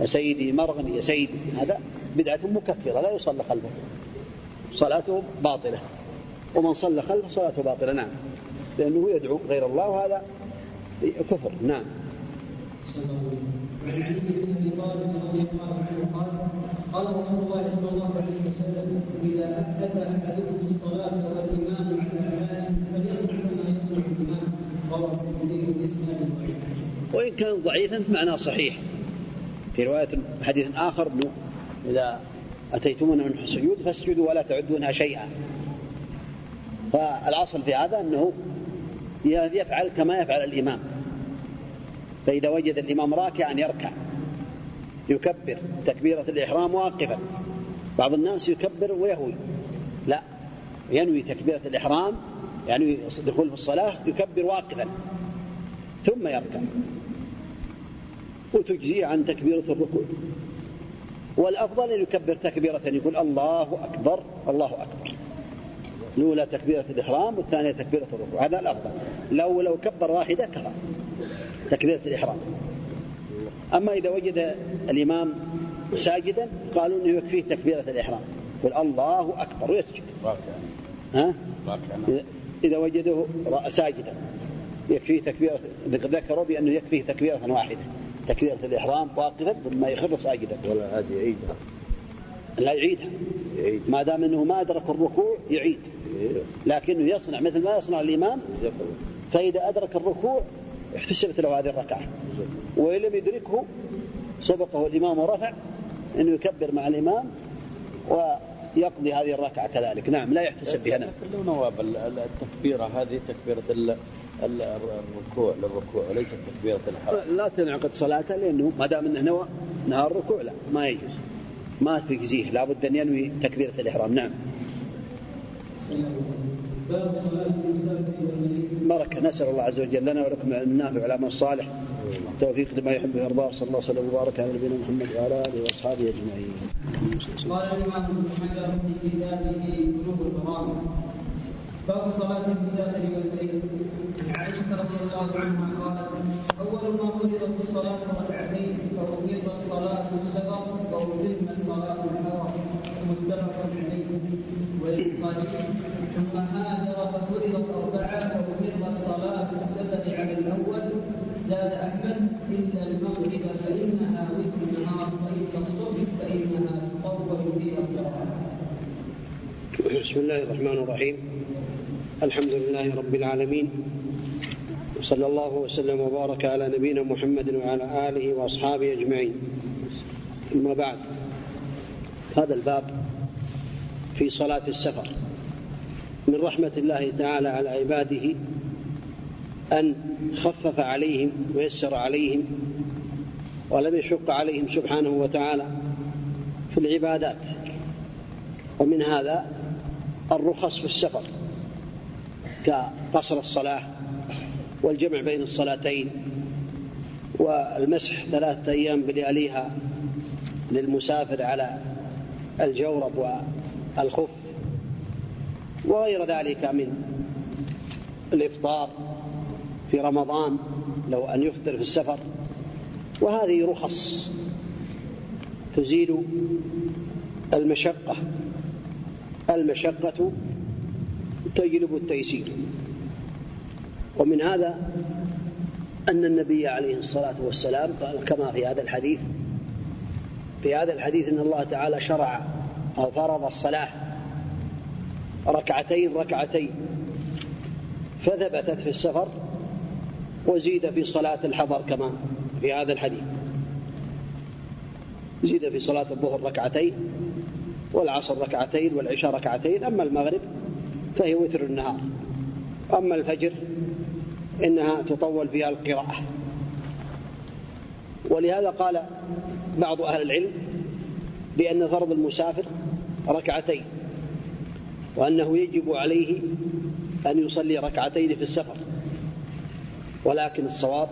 يا سيدي مرغني يا سيدي هذا بدعة مكفرة لا يصلى خلفه. صلاته باطلة. ومن صلى خلفه صلاته باطلة نعم. لأنه يدعو غير الله وهذا كفر نعم. وعن علي بن ابي طالب رضي الله عنه قال قال رسول الله صلى الله عليه وسلم إذا احدث أحدكم الصلاة والإمام على أعماله فليصنع كما يصنع الإمام. رواه الترمذي باسناد ضعيف وإن كان ضعيفا فمعناه صحيح. في رواية حديث آخر أنه إذا أتيتمونا من السجود فاسجدوا ولا تعدونها شيئا. فالأصل في هذا أنه يفعل كما يفعل الإمام. فإذا وجد الإمام راكعا يركع يكبر تكبيرة الإحرام واقفا. بعض الناس يكبر ويهوي. لا ينوي تكبيرة الإحرام يعني دخول في الصلاة يكبر واقفا ثم يركع. وتجزي عن تكبيرة الركوع. والأفضل أن يكبر تكبيرة يقول الله أكبر الله أكبر. الأولى تكبيرة الإحرام والثانية تكبيرة الركوع هذا الأفضل. لو لو كبر واحدة كفى تكبيرة الإحرام. أما إذا وجد الإمام ساجدا قالوا أنه يكفيه تكبيرة الإحرام. يقول الله أكبر ويسجد. ها؟ إذا وجده ساجدا يكفيه تكبيرة ذكروا بأنه يكفيه تكبيرة واحدة. تكبيرة الإحرام واقفا ثم يخر ساجدا. ولا هذه يعيدها لا يعيدها. يعيد. ما دام أنه ما أدرك الركوع يعيد. لكنه يصنع مثل ما يصنع الإمام فإذا أدرك الركوع احتسبت له هذه الركعة. وإن لم يدركه سبقه الإمام ورفع أنه يكبر مع الإمام ويقضي هذه الركعة كذلك. نعم لا يحتسب بها نعم. كله نواب التكبيرة. هذه تكبيرة ال- ال- الركوع للركوع وليست تكبيرة الحرم لا تنعقد صلاته لأنه ما دام أنه نوى نهى الركوع لا ما يجوز. ما تجزيه لابد أن ينوي تكبيرة الإحرام. نعم. بركة نسأل الله عز وجل لنا ولكم النافع والعمل الصالح. توفيق لما يحب ويرضاه صلى الله وسلم وبارك على نبينا محمد وعلى آله وأصحابه أجمعين. قال الإمام ابن حجر في كتابه قلوب المرام باب صلاة المسافر والمريض عن عائشة رضي الله عنها قالت أول ما فرضت الصلاة ركعتين فأقيمت صلاة السفر وأتمت صلاه الحرم متفق عليه ثم هاجر ففرضت اربعه فأقيمت صلاه السفر على الأول زاد احمد الا المغرب فانها وتر النهار والا الصبح فانها تطول فيها القراءه بسم الله الرحمن الرحيم. الحمد لله رب العالمين. وصلى الله وسلم وبارك على نبينا محمد وعلى آله وأصحابه أجمعين. أما بعد هذا الباب في صلاة السفر. من رحمة الله تعالى على عباده أن خفف عليهم ويسر عليهم ولم يشق عليهم سبحانه وتعالى في العبادات. ومن هذا الرخص في السفر كقصر الصلاة والجمع بين الصلاتين والمسح ثلاثة أيام بلياليها للمسافر على الجورب والخف. وغير ذلك من الإفطار في رمضان لو أن يفطر في السفر. وهذه رخص تزيل المشقة. المشقة تجلب التيسير. ومن هذا أن النبي عليه الصلاة والسلام قال كما في هذا الحديث في هذا الحديث أن الله تعالى شرع أو فرض الصلاة ركعتين ركعتين. فثبتت في السفر وزيد في صلاة الحضر كما في هذا الحديث. زيد في صلاة الظهر ركعتين والعصر ركعتين والعشاء ركعتين. أما المغرب فهي وتر النهار. أما الفجر إنها تطول فيها القراءة. ولهذا قال بعض أهل العلم بأن فرض المسافر ركعتين. وأنه يجب عليه أن يصلي ركعتين في السفر. ولكن الصواب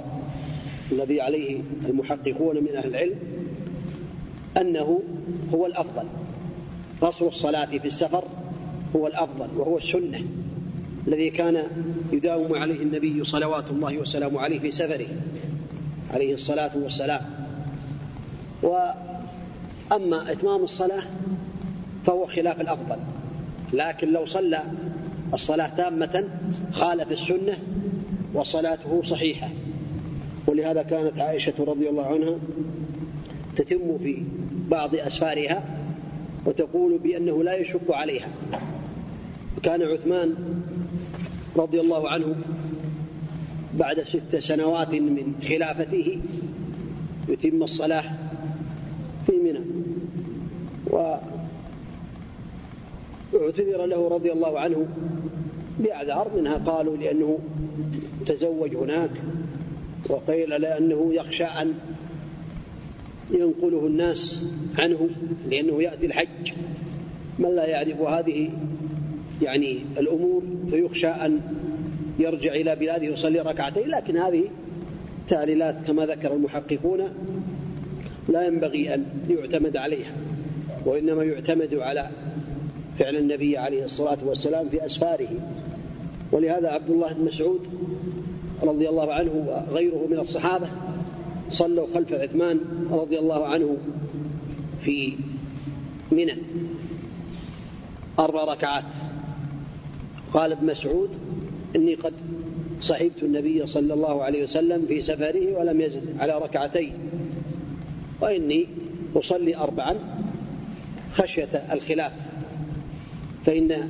الذي عليه المحققون من أهل العلم أنه هو الأفضل. قصر الصلاة في السفر هو الأفضل وهو السنة الذي كان يداوم عليه النبي صلوات الله وسلامه عليه في سفره عليه الصلاة والسلام. وأما إتمام الصلاة فهو خلاف الأفضل. لكن لو صلى الصلاة تامة خالف السنة وصلاته صحيحة. ولهذا كانت عائشة رضي الله عنها تتم في بعض أسفارها وتقول بأنه لا يشق عليها. وكان عثمان رضي الله عنه بعد ست سنوات من خلافته يتم الصلاة في منى. واعتذر له رضي الله عنه بأعذار منها قالوا لأنه تزوج هناك وقيل لأنه يخشى أن ينقله الناس عنه لأنه يأتي الحج. من لا يعرف هذه يعني الأمور فيخشى أن يرجع إلى بلاده يصلي ركعتين لكن هذه تعليلات كما ذكر المحققون لا ينبغي أن يعتمد عليها وإنما يعتمد على فعل النبي عليه الصلاة والسلام في أسفاره. ولهذا عبد الله بن مسعود رضي الله عنه وغيره من الصحابة صلوا خلف عثمان رضي الله عنه في منى. أربع ركعات. قال ابن مسعود إني قد صحبت النبي صلى الله عليه وسلم في سفره ولم يزد على ركعتين. وإني أصلي أربعا خشية الخلاف. فإن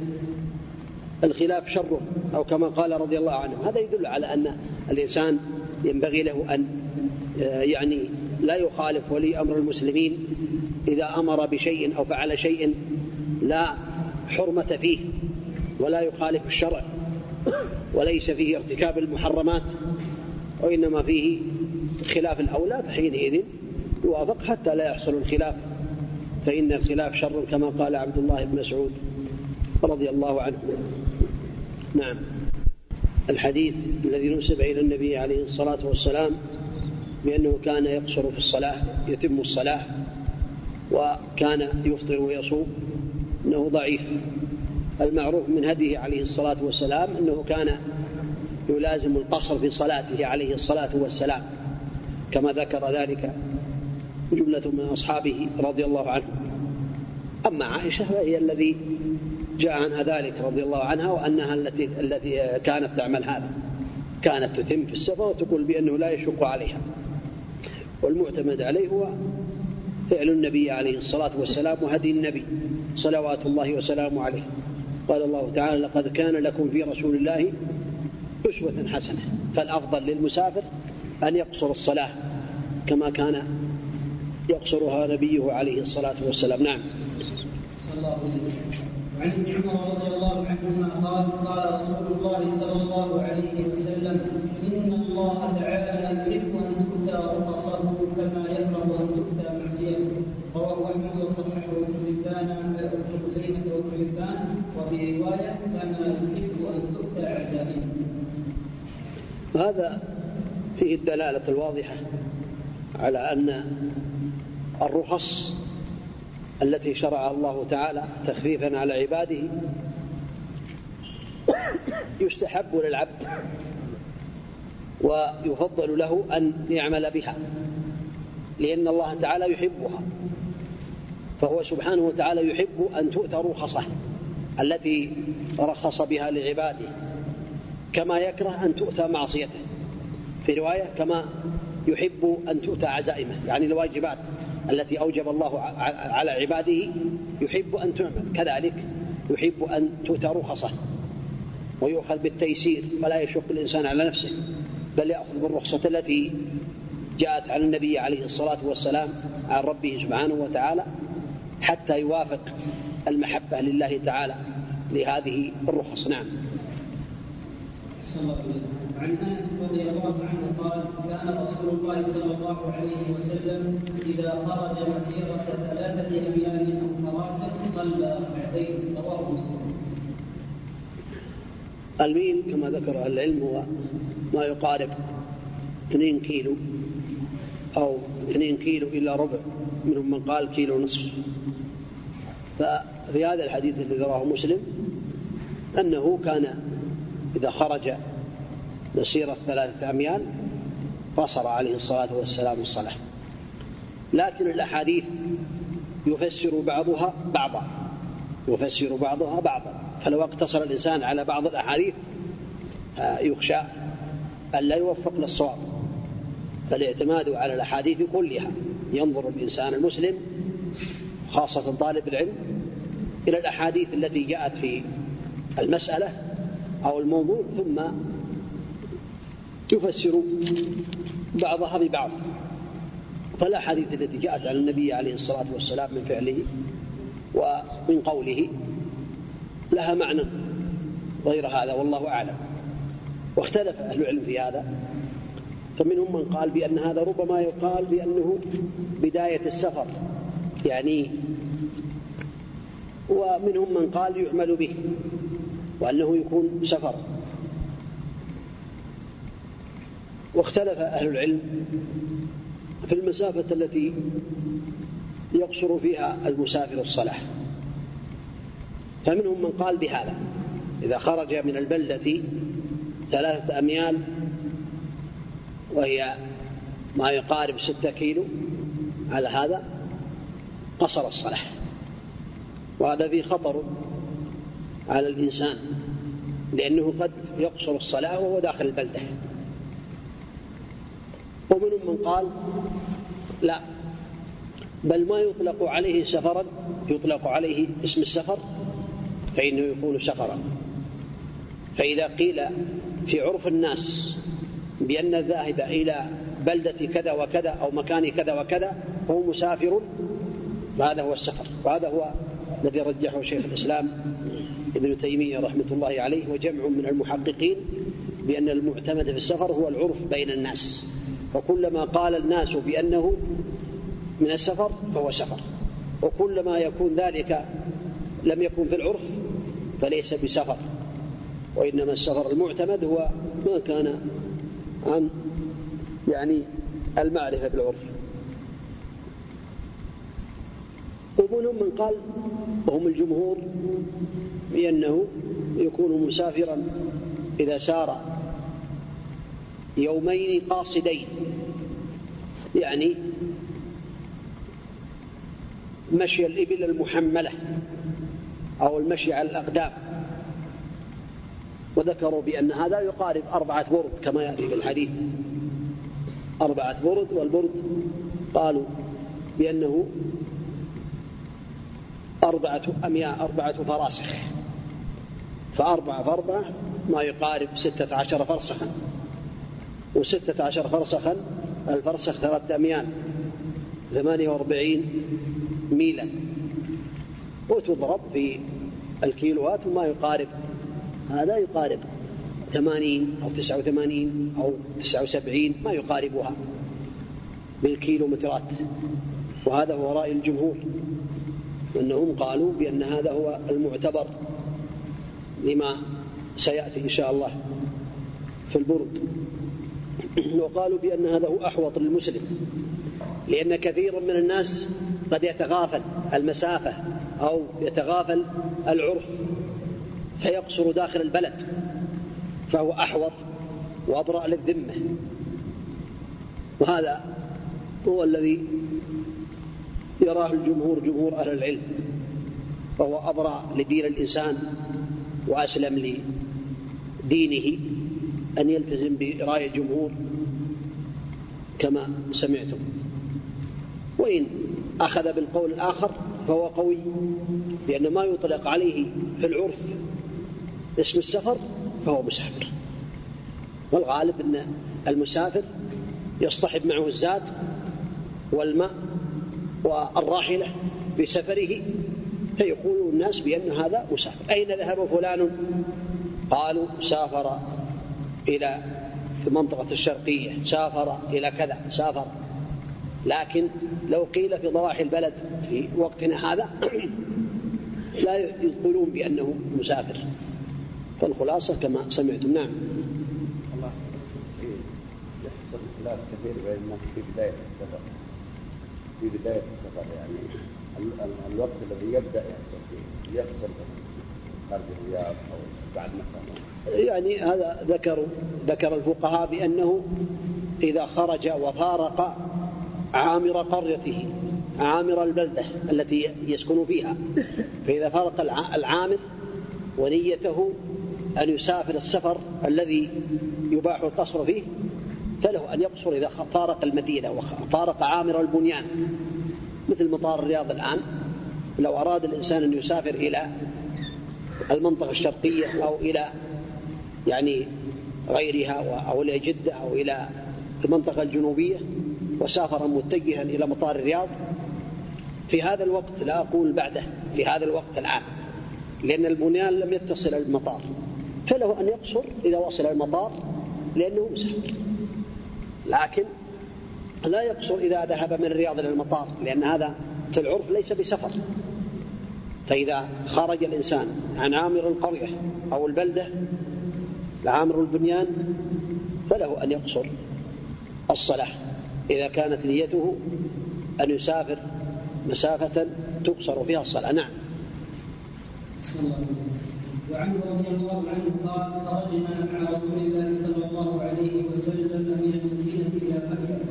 الخلاف شر أو كما قال رضي الله عنه. هذا يدل على أن الإنسان ينبغي له أن آه، يعني لا يخالف ولي أمر المسلمين إذا أمر بشيء أو فعل شيء لا حرمة فيه ولا يخالف الشرع وليس فيه ارتكاب المحرمات وإنما فيه خلاف الأولى فحينئذ يوافق حتى لا يحصل الخلاف. فإن الخلاف شر كما قال عبد الله بن مسعود. رضي الله عنه. نعم. الحديث الذي نسب إلى النبي عليه الصلاة والسلام بأنه كان يقصر في الصلاة يتم الصلاة وكان يفطر ويصوم أنه ضعيف. المعروف من هديه عليه الصلاة والسلام أنه كان يلازم القصر في صلاته عليه الصلاة والسلام كما ذكر ذلك جملة من أصحابه رضي الله عنهم أما عائشة فهي الذي جاء عنها ذلك رضي الله عنها وأنها التي التي كانت تعمل هذا. كانت تتم في السفر وتقول بأنه لا يشق عليها. والمعتمد عليه هو فعل النبي عليه الصلاة والسلام وهدي النبي صلوات الله وسلامه عليه. قال الله تعالى لقد كان لكم في رسول الله أسوة حسنة فالأفضل للمسافر أن يقصر الصلاة كما كان يقصرها نبيه عليه الصلاة والسلام. نعم. عن ابن عمر رضي الله عنهما قال قال رسول الله صلى الله عليه وسلم إن الله تعالى يحب أن تؤتى رخصه كما يكره أن تؤتى معصيته. رواه أحمد وصححه ابن حبان ابن خزيمه وابن حبان وفي رواية كما يحب أن تؤتى عزائمه هذا فيه الدلالة الواضحة على أن الرخص التي شرعها الله تعالى تخفيفا على عباده يستحب للعبد ويفضل له أن يعمل بها لأن الله تعالى يحبها فهو سبحانه وتعالى يحب أن تؤتى رخصه التي رخص بها لعباده كما يكره أن تؤتى معصيته في رواية كما يحب أن تؤتى عزائمه يعني الواجبات. التي أوجب الله على عباده يحب أن تعمل. كذلك يحب أن تؤتى رخصه ويؤخذ بالتيسير ولا يشق الإنسان على نفسه بل يأخذ بالرخصة التي جاءت عن النبي عليه الصلاة والسلام عن ربه سبحانه وتعالى حتى يوافق المحبة لله تعالى لهذه الرخص. نعم. عن أنس رضي الله عنه قال كان رسول الله صلى الله عليه وسلم إذا خرج مسيرة ثلاثة أيام أو فراسخ صلى ركعتين رواه مسلم. الميل كما ذكر العلم هو ما يقارب 2 كيلو أو 2 كيلو إلا ربع منهم من قال كيلو نصف ففي هذا الحديث الذي رواه مسلم أنه كان إذا خرج مسيرة ثلاثة أميال قصر عليه الصلاة والسلام الصلاة. لكن الأحاديث يفسر بعضها بعضا يفسر بعضها بعضا. فلو اقتصر الإنسان على بعض الأحاديث آه، يخشى أن لا يوفق للصواب. فالاعتماد على الأحاديث كلها ينظر الإنسان المسلم خاصة طالب العلم إلى الأحاديث التي جاءت في المسألة أو الموضوع ثم يفسر بعضها ببعض فالأحاديث التي جاءت عن النبي عليه الصلاة والسلام من فعله ومن قوله لها معنى غير هذا والله أعلم. واختلف أهل العلم في هذا. فمنهم من قال بأن هذا ربما يقال بأنه بداية السفر يعني ومنهم من قال يعمل به وأنه يكون سفر. واختلف أهل العلم في المسافة التي يقصر فيها المسافر الصلاة فمنهم من قال بهذا إذا خرج من البلدة ثلاثة أميال وهي ما يقارب ستة كيلو على هذا قصر الصلاة وهذا فيه خطر على الإنسان لأنه قد يقصر الصلاة وهو داخل البلدة. ومنهم من قال لا بل ما يطلق عليه سفرا يطلق عليه اسم السفر فإنه يكون سفرا. فإذا قيل في عرف الناس بأن الذاهب إلى بلدة كذا وكذا أو مكان كذا وكذا هو مسافر فهذا هو السفر وهذا هو الذي رجحه شيخ الإسلام ابن تيمية رحمة الله عليه وجمع من المحققين بأن المعتمد في السفر هو العرف بين الناس. وكلما قال الناس بأنه من السفر فهو سفر. وكلما يكون ذلك لم يكن في العرف فليس بسفر. وإنما السفر المعتمد هو ما كان عن يعني المعرفة بالعرف. ومنهم من قال وهم الجمهور بأنه يكون مسافرا إذا سار يومين قاصدين. يعني مشي الإبل المحملة أو المشي على الأقدام. وذكروا بأن هذا يقارب أربعة برد كما يأتي في الحديث. أربعة برد والبرد قالوا بأنه أربعة أمياء أربعة فراسخ. فأربعة فأربعة ما يقارب ستة عشر فرسخا. وستة عشر فرسخا الفرسخ ثلاثة أميال ثمانية وأربعين ميلا. وتضرب في الكيلوات وما يقارب. هذا يقارب ثمانين أو تسعة وثمانين أو تسعة وسبعين ما يقاربها بالكيلومترات. وهذا هو رأي الجمهور أنهم قالوا بأن هذا هو المعتبر لما سيأتي إن شاء الله في البرد. وقالوا بأن هذا هو أحوط للمسلم. لأن كثيرا من الناس قد يتغافل المسافة أو يتغافل العرف فيقصر داخل البلد فهو أحوط وأبرأ للذمة. وهذا هو الذي يراه الجمهور جمهور أهل العلم فهو أبرأ لدين الإنسان وأسلم لدينه. أن يلتزم برأي الجمهور كما سمعتم. وإن أخذ بالقول الآخر فهو قوي لأن ما يطلق عليه في العرف اسم السفر فهو مسافر. والغالب أن المسافر يصطحب معه الزاد والماء والراحلة في سفره فيقول الناس بأن هذا مسافر. أين ذهب فلان؟ قالوا سافر إلى المنطقة الشرقية سافر إلى كذا سافر. لكن لو قيل في ضواحي البلد في وقتنا هذا لا يقولون بأنه مسافر. فالخلاصة كما سمعتم نعم. يحصل خلاف كثير بين الناس في بداية السفر. في بداية السفر يعني الوقت الذي يبدأ يحصل فيه يحصل خارج الرياض أو بعد يعني هذا ذكر ذكر الفقهاء بأنه إذا خرج وفارق عامر قريته عامر البلدة التي يسكن فيها. فإذا فارق العامر ونيته أن يسافر السفر الذي يباح القصر فيه فله أن يقصر إذا فارق المدينة وفارق عامر البنيان. مثل مطار الرياض الآن لو أراد الإنسان أن يسافر إلى المنطقة الشرقية أو إلى يعني غيرها أو إلى جدة أو إلى المنطقة الجنوبية وسافر متجها إلى مطار الرياض. في هذا الوقت لا أقول بعده في هذا الوقت الآن لأن البنيان لم يتصل المطار. فله أن يقصر إذا وصل المطار لأنه مسافر. لكن لا يقصر إذا ذهب من الرياض إلى المطار لأن هذا في العرف ليس بسفر. فإذا خرج الإنسان عن عامر القرية أو البلدة لعامر البنيان فله أن يقصر الصلاة إذا كانت نيته أن يسافر مسافة تقصر فيها الصلاة. نعم. وعنه رضي الله عنه قال خرجنا مع رسول الله صلى الله عليه وسلم من المدينة إلى مكة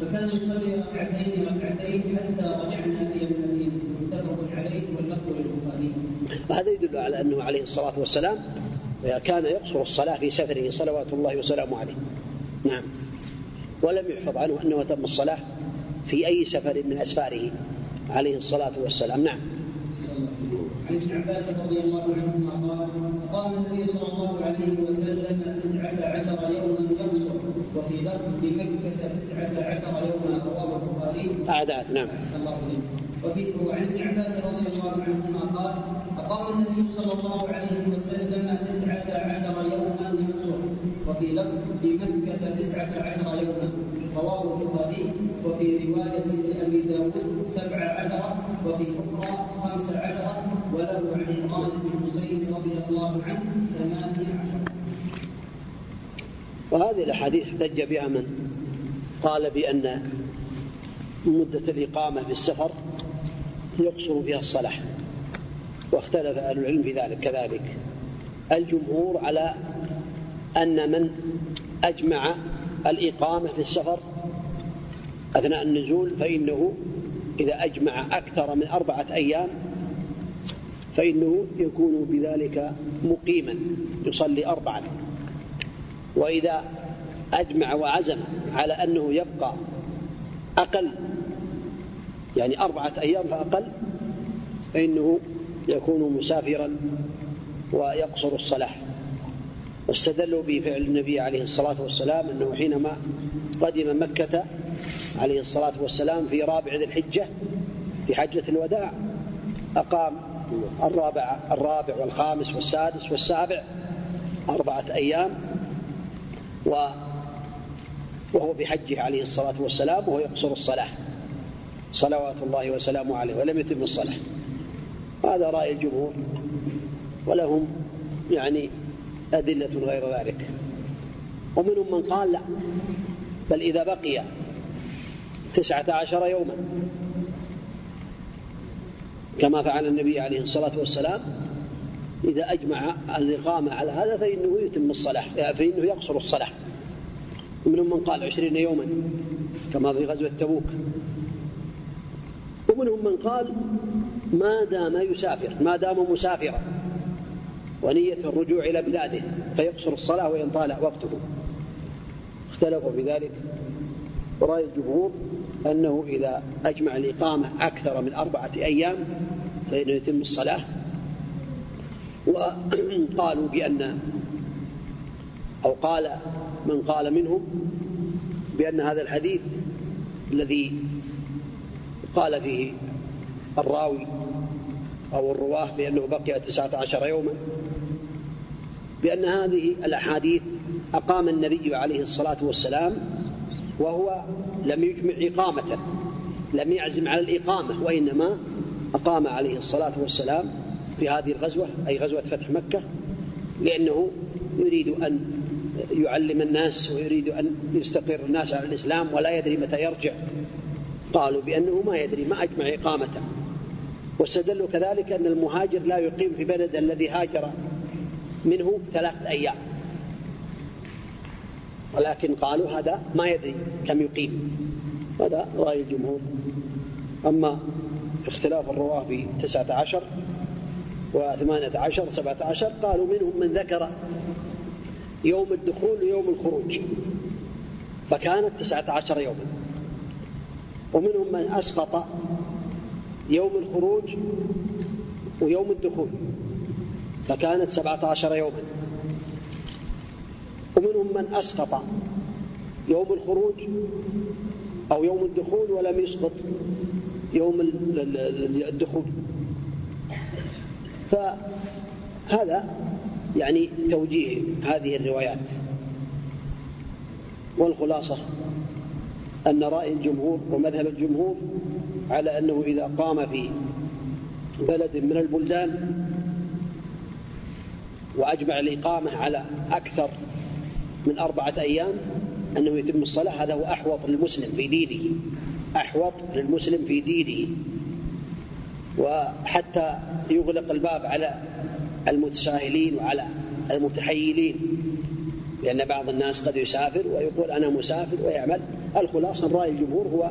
فكان يصلي ركعتين ركعتين حتى رجعنا إلى متفق عليه واللفظ للبخاري. وهذا يدل على أنه عليه الصلاة والسلام كان يقصر الصلاة في سفره صلوات الله وسلامه عليه. نعم. ولم يحفظ عنه أنه تم الصلاة في أي سفر من أسفاره. عليه الصلاة والسلام. نعم. عن ابن عباس رضي الله عنهما قال قام النبي صلى الله عليه وسلم تسعة عشر يوما يقصر وفي لفظ بمكة تسعة عشر يوما رواه البخاري. أعداد. نعم. وفي وعن ابن عباس رضي الله عنهما قال أقام النبي صلى الله عليه وسلم تسعة عشر يوما يقصر وفي لفظ بمكة تسعة عشر يوما رواه البخاري وفي رواية لأبي داود سبع عشر وفي أخرى خمس عشر وله عن عمران بن حسين رضي الله عنه ثمانية عشر. وهذه الأحاديث احتج بها من؟ قال بأن مدة الإقامة في السفر يقصر فيها الصلاة واختلف أهل العلم في ذلك كذلك. الجمهور على أن من أجمع الإقامة في السفر أثناء النزول فإنه إذا أجمع أكثر من أربعة أيام فإنه يكون بذلك مقيما يصلي أربعا وإذا أجمع وعزم على أنه يبقى أقل يعني أربعة أيام فأقل فإنه يكون مسافرا ويقصر الصلاة واستدلوا بفعل النبي عليه الصلاة والسلام أنه حينما قدم مكة عليه الصلاة والسلام في رابع ذي الحجة في حجة الوداع أقام الرابع الرابع والخامس والسادس والسابع أربعة أيام و وهو في حجه عليه الصلاة والسلام وهو يقصر الصلاة صلوات الله وسلامه عليه ولم يتم الصلاة. هذا رأي الجمهور ولهم يعني أدلة غير ذلك. ومنهم من قال لا بل إذا بقي تسعة عشر يوما كما فعل النبي عليه الصلاة والسلام إذا أجمع الإقامة على هذا فإنه يتم الصلاة فإنه يقصر الصلاة. ومنهم من قال عشرين يوما كما في غزوة تبوك. ومنهم من قال ما دام يسافر ما دام مسافرا ونية الرجوع إلى بلاده فيقصر الصلاة وإن طال وقته. اختلفوا في ذلك. ورأي الجمهور أنه إذا أجمع الإقامة أكثر من أربعة أيام فإنه يتم الصلاة. وقالوا بأن أو قال من قال منهم بأن هذا الحديث الذي قال فيه الراوي أو الرواة بأنه بقي تسعة عشر يوما بأن هذه الأحاديث أقام النبي عليه الصلاة والسلام وهو لم يجمع إقامة لم يعزم على الإقامة وإنما أقام عليه الصلاة والسلام في هذه الغزوة أي غزوة فتح مكة لأنه يريد أن يعلم الناس ويريد أن يستقر الناس على الإسلام ولا يدري متى يرجع. قالوا بأنه ما يدري ما أجمع إقامته. واستدلوا كذلك أن المهاجر لا يقيم في بلد الذي هاجر منه ثلاثة أيام. ولكن قالوا هذا ما يدري كم يقيم. هذا رأي الجمهور. أما اختلاف الرواه في تسعة عشر وثمانية عشر سبعة عشر قالوا منهم من ذكر يوم الدخول ويوم الخروج. فكانت تسعة عشر يوما. ومنهم من أسقط يوم الخروج ويوم الدخول فكانت سبعة عشر يوما. ومنهم من أسقط يوم الخروج أو يوم الدخول ولم يسقط يوم الدخول. فهذا يعني توجيه هذه الروايات والخلاصة. أن رأي الجمهور ومذهب الجمهور على أنه إذا قام في بلد من البلدان وأجمع الإقامة على أكثر من أربعة أيام أنه يتم الصلاة هذا هو أحوط للمسلم في دينه أحوط للمسلم في دينه. وحتى يغلق الباب على المتساهلين وعلى المتحيلين. لأن بعض الناس قد يسافر ويقول أنا مسافر ويعمل. الخلاصة رأي الجمهور هو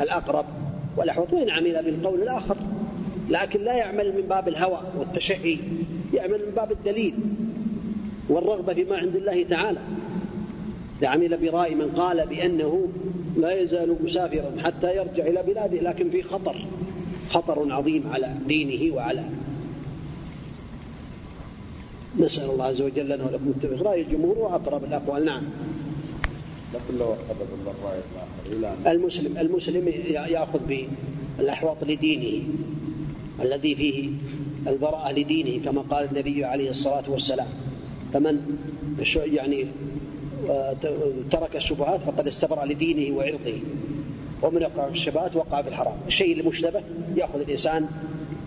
الأقرب والأحوط وإن عمل بالقول الآخر. لكن لا يعمل من باب الهوى والتشهي يعمل من باب الدليل والرغبة فيما عند الله تعالى. عمل برأي من قال بأنه لا يزال مسافرا حتى يرجع إلى بلاده لكن في خطر خطر عظيم على دينه وعلى نسأل الله عز وجل أنه لكم التوفيق. رأي الجمهور وأقرب الأقوال. نعم. لكن لو أخذ الله رأي الآخر المسلم المسلم يأخذ بالأحواط لدينه الذي فيه البراءة لدينه كما قال النبي عليه الصلاة والسلام. فمن يعني آه، ترك الشبهات فقد استبرأ لدينه وعرضه. ومن يقع في الشبهات وقع في الحرام. الشيء المشتبه يأخذ الإنسان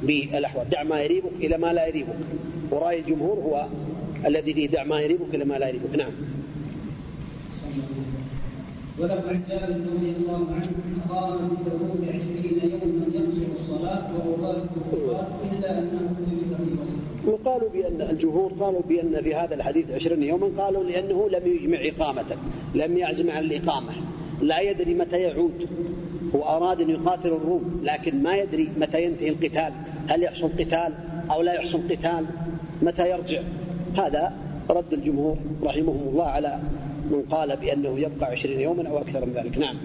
بالأحوال. دع ما يريبك إلى ما لا يريبك. ورأي الجمهور هو الذي فيه دع ما يريبك إلى ما لا يريبك. نعم. ولو عن جابر رضي الله عنه قام بتبوك عشرين يوما يقصر الصلاة وهو إلا أنه ترك في وسط وقالوا بأن الجمهور قالوا بأن في هذا الحديث عشرين يوما قالوا لأنه لم يجمع إقامة لم يعزم على الإقامة. لا يدري متى يعود. هو أراد أن يقاتل الروم لكن ما يدري متى ينتهي القتال. هل يحصل قتال أو لا يحصل قتال؟ متى يرجع؟ هذا رد الجمهور رحمهم الله على من قال بأنه يبقى عشرين يوما أو أكثر من ذلك. نعم.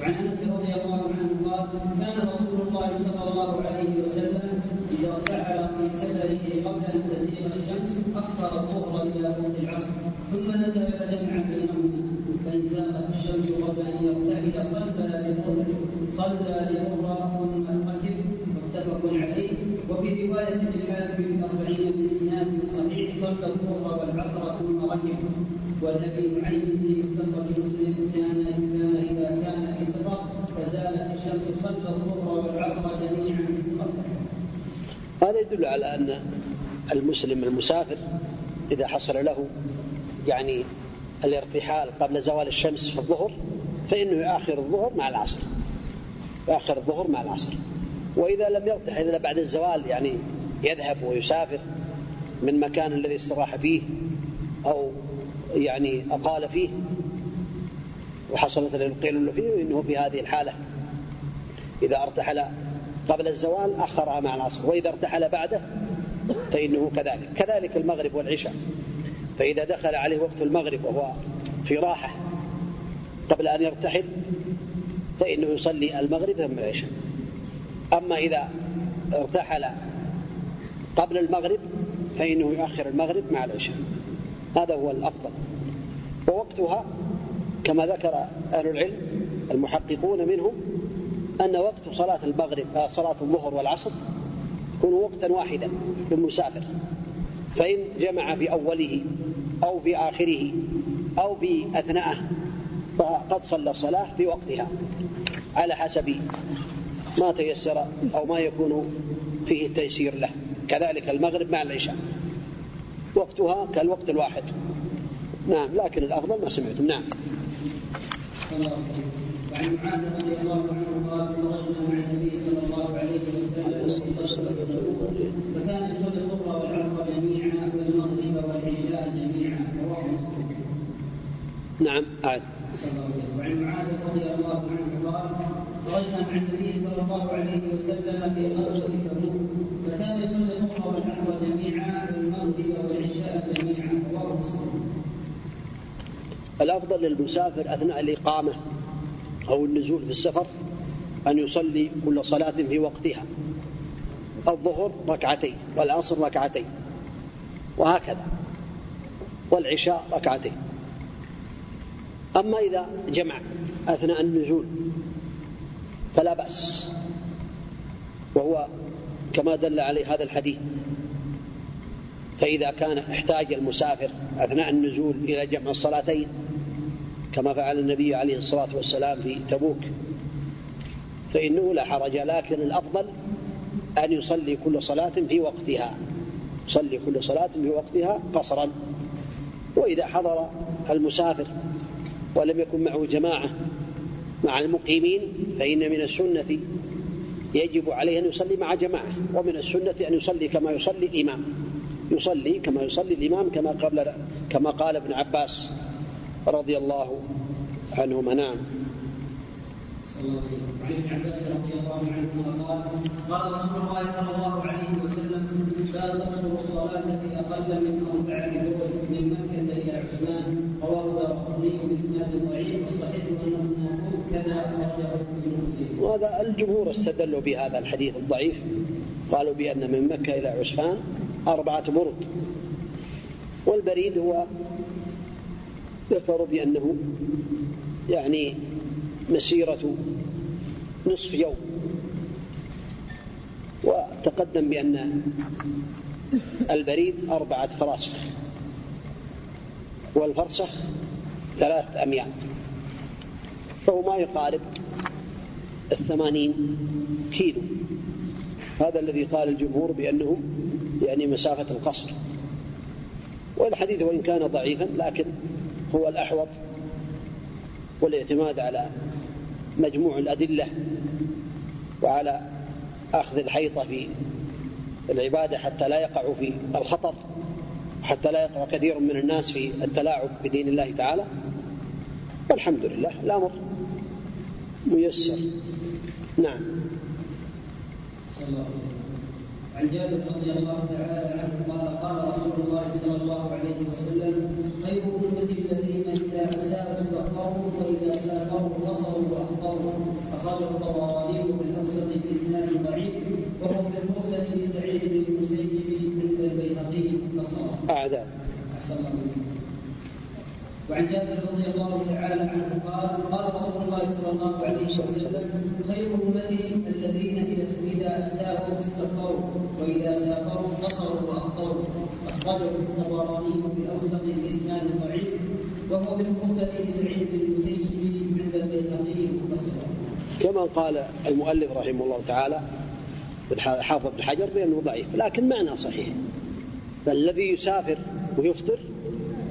وعن أنس رضي الله عنه قال كان رسول الله صلى الله عليه وسلم إذا ارتحل في سفره قبل أن تزيغ الشمس اخر الظهر إلى وقت العصر ثم نزل فجمع بينهما فإن زاغت الشمس قبل أن يرتحل صلى لظهر صلى لظهر ثم وفي رواية للحاكم الأربعين باسناد صحيح صلى الظهر والعصر ثم ركب والابي نعيم في مستخرج مسلم كان كان إذا كان في سفر فزالت الشمس صلى الظهر والعصر جميعا. هذا يدل على أن المسلم المسافر إذا حصل له يعني الارتحال قبل زوال الشمس في الظهر فإنه يؤخر الظهر مع العصر. يؤخر الظهر مع العصر. وإذا لم يرتحل إلا بعد الزوال يعني يذهب ويسافر من مكان الذي استراح فيه أو يعني أقال فيه. وحصل مثلا القيل فيه إنه في هذه الحالة. إذا ارتحل قبل الزوال أخرها مع العصر وإذا ارتحل بعده فإنه كذلك. كذلك المغرب والعشاء. فإذا دخل عليه وقت المغرب وهو في راحة قبل أن يرتحل فإنه يصلي المغرب ثم العشاء. أما إذا ارتحل قبل المغرب فإنه يؤخر المغرب مع العشاء. هذا هو الأفضل. ووقتها كما ذكر أهل العلم المحققون منهم أن وقت صلاة المغرب آه، صلاة الظهر والعصر يكون وقتا واحدا للمسافر. فإن جمع في أوله أو في آخره أو في أثناءه فقد صلى الصلاة في وقتها على حسب ما تيسر أو ما يكون فيه التيسير له كذلك المغرب مع العشاء وقتها كالوقت الواحد نعم لكن الأفضل ما سمعتم نعم وعن معاذ رضي الله عنه قال خرجنا مع النبي صلى الله عليه وسلم فكان يصلي الظهر والعصر جميعا والمغرب والعشاء جميعا رواه مسلم. نعم أعد. وعن معاذ رضي الله عنه قال خرجنا مع النبي صلى الله عليه وسلم في غزوة تبوك فكان يصلي الظهر والعصر جميعا والمغرب والعشاء جميعا. رواه مسلم. الأفضل للمسافر أثناء الإقامة أو النزول في السفر أن يصلي كل صلاة في وقتها. الظهر ركعتين والعصر ركعتين وهكذا. والعشاء ركعتين. أما إذا جمع أثناء النزول فلا بأس. وهو كما دل عليه هذا الحديث. فإذا كان احتاج المسافر أثناء النزول إلى جمع الصلاتين كما فعل النبي عليه الصلاة والسلام في تبوك فإنه لا حرج لكن الأفضل أن يصلي كل صلاة في وقتها. يصلي كل صلاة في وقتها قصرا. وإذا حضر المسافر ولم يكن معه جماعة مع المقيمين فإن من السنة يجب عليه أن يصلي مع جماعة ومن السنة أن يصلي كما يصلي الإمام. يصلي كما يصلي الإمام كما قبل كما قال ابن عباس رضي الله عنهما. نعم. وعن ابن عباس رضي الله عنهما قال قال رسول الله صلى الله عليه وسلم. لا تقصر الصلاة في أقل من أربعة دول من مكة إلى عثمان رواه دارقطني بإسناد ضعيف والصحيح أنه موقوف كذا أخرجه ابن وهذا الجمهور استدلوا بهذا الحديث الضعيف. قالوا بأن من مكة إلى عثمان أربعة برد والبريد هو ذكروا بأنه يعني مسيرة نصف يوم. وتقدم بأن البريد أربعة فراسخ والفرسخ ثلاثة أميال. فهو ما يقارب الثمانين كيلو. هذا الذي قال الجمهور بأنه يعني مسافة القصر. والحديث وإن كان ضعيفا لكن هو الأحوط والاعتماد على مجموع الأدلة وعلى أخذ الحيطة في العبادة حتى لا يقع في الخطر حتى لا يقع كثير من الناس في التلاعب بدين الله تعالى. والحمد لله الأمر ميسر. نعم. عن جابر رضي الله تعالى عنه قال قال رسول الله صلى الله عليه وسلم خير امتي الذين إذا أساءوا استغفروا وإذا سافروا قصروا واخطروا أخرجه الطبراني بالاوسط بإسناد ضعيف وهو في المرسل لسعيد بن المسيب عند البيهقي مختصرا. أعداء. أحسن الله وعن جابر رضي الله تعالى عنه قال قال رسول الله صلى الله عليه وسلم خير امتي الذين إذا اذا سافروا استغفروا وإذا سافروا قصروا واخطروا أخرجه الطبراني الاوسط باسناد ضعيف وهو في المرسل لسعيد بن المسيب عند البيهقي مختصرا كما قال المؤلف رحمه الله تعالى حافظ بن حجر بأنه ضعيف لكن معنى صحيح. فالذي يسافر ويفطر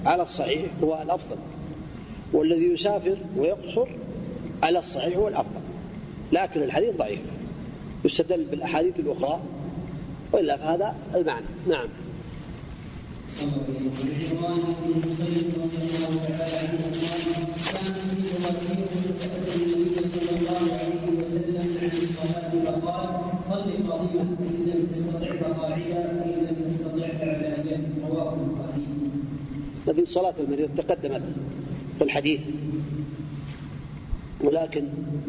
على الصحيح هو الأفضل والذي يسافر ويقصر على الصحيح هو الأفضل لكن الحديث ضعيف يستدل بالأحاديث الأخرى وإلا فهذا المعنى. نعم. صلى الله عليه وسلم عن الصلاة فقال صل فإن لم تستطع فقاعدا فإن لم تستطع فعلى جنب رواه البخاري هذه صلاة المريض تقدمت في الحديث. ولكن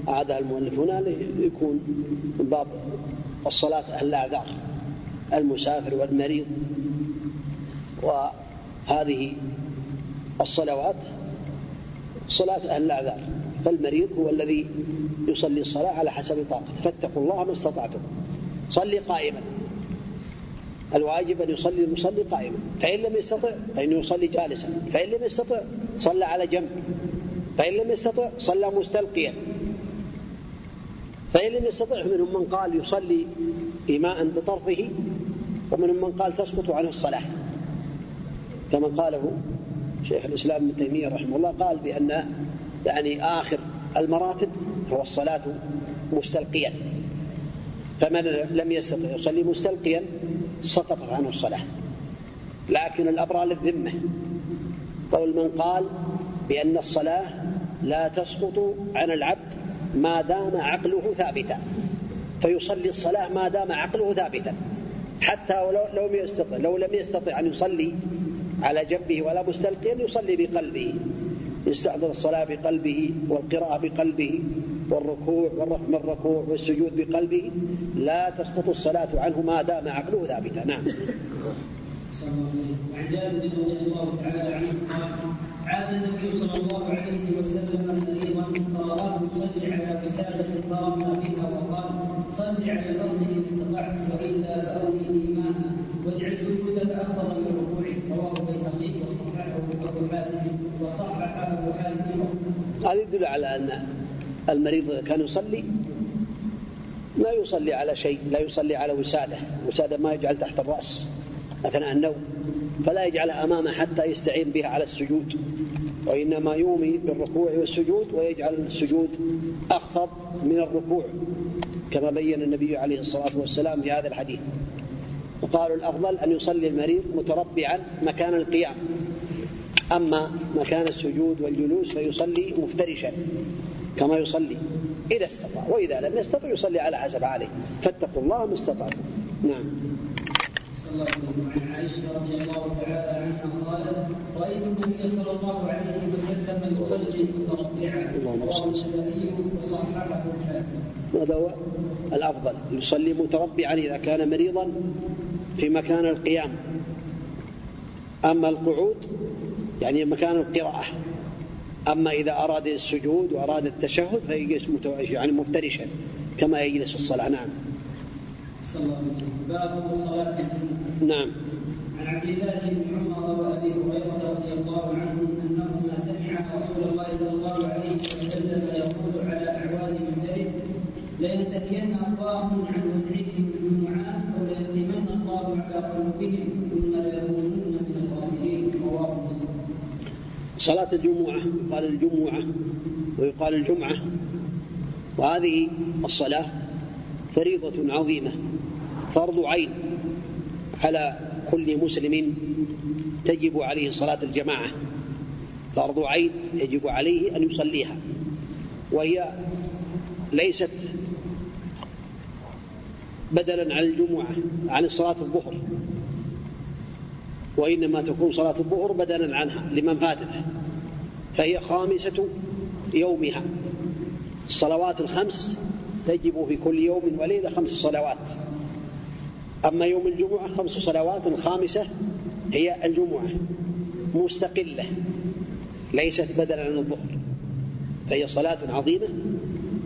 أعادها المؤلف هنا ليكون من باب الصلاة أهل الأعذار المسافر والمريض. وهذه الصلوات صلاة أهل الأعذار فالمريض هو الذي يصلي الصلاة على حسب طاقته. فاتقوا الله ما استطعتم. صلي قائما. الواجب أن يصلي المصلي قائما. فإن لم يستطع فإنه يصلي جالسا. فإن لم يستطع صلى على جنب. فإن لم يستطع صلى مستلقيا. فإن لم يستطع منهم من قال يصلي إيماء بطرفه ومنهم من قال تسقط عنه الصلاة. كما قاله شيخ الإسلام ابن تيمية رحمه الله قال بأن يعني آخر المراتب هو الصلاة مستلقيا. فمن لم يستطع يصلي مستلقيا سقطت عنه الصلاة. لكن الأبرى للذمة. قول من قال بأن الصلاة لا تسقط عن العبد ما دام عقله ثابتا. فيصلي الصلاة ما دام عقله ثابتا. حتى ولو لو لم يستطع لو لم يستطع أن يصلي على جنبه ولا مستلقيا يصلي بقلبه. يستحضر الصلاة بقلبه والقراءة بقلبه. والركوع والرفع من الركوع والسجود بقلبه لا تسقط الصلاة عنه ما دام عقله ثابتا. نعم. وعن جابر رضي الله تعالى عنه قال عاد النبي صلى الله عليه وسلم مريضا فرآه يصلي على وسادة فرمى بها وقال صل على الأرض إن استطعت وإلا فأوي إيمانا واجعل سجودك أفضل من ركوعك رواه البيهقي وصححه أبو حاتم وصححه أبو حاتم هذا يدل على أن المريض كان يصلي لا يصلي على شيء لا يصلي على وسادة وسادة ما يجعل تحت الرأس أثناء النوم فلا يجعلها أمامه حتى يستعين بها على السجود وإنما يومي بالركوع والسجود ويجعل السجود أخفض من الركوع كما بين النبي عليه الصلاة والسلام في هذا الحديث. وقالوا الأفضل أن يصلي المريض متربعا مكان القيام أما مكان السجود والجلوس فيصلي مفترشا. كما يصلي إذا استطاع وإذا لم يستطع يصلي على حسب عليه. فاتقوا الله ما استطعتم. نعم. صلى الله عليه وعن عائشة رضي الله تعالى عنها قالت رأيت النبي صلى الله عليه وسلم يصلي متربعا رواه النسائي وصححه الحاكم هذا هو الأفضل يصلي متربعا إذا كان مريضا في مكان القيام. أما القعود يعني مكان القراءة. أما إذا أراد السجود وأراد التشهد فيجلس يعني مفترشا كما يجلس في الصلاة. نعم. الله باب صلاة نعم. عن عبد الله بن عمر وأبي هريرة رضي الله عنهم انهما سمعا رسول الله صلى الله عليه وسلم يقول على أعوان منبره لينتهين اقوام عن ودعهم الجمعات أو ليختمن الله على قلوبهم صلاة الجمعة يقال الجمعة ويقال الجمعة. وهذه الصلاة فريضة عظيمة فرض عين على كل مسلم تجب عليه صلاة الجماعة. فرض عين يجب عليه أن يصليها وهي ليست بدلا عن الجمعة عن صلاة الظهر. وإنما تكون صلاة الظهر بدلا عنها لمن فاتته. فهي خامسة يومها. الصلوات الخمس تجب في كل يوم وليلة خمس صلوات. أما يوم الجمعة خمس صلوات الخامسة هي الجمعة مستقلة ليست بدلا عن الظهر. فهي صلاة عظيمة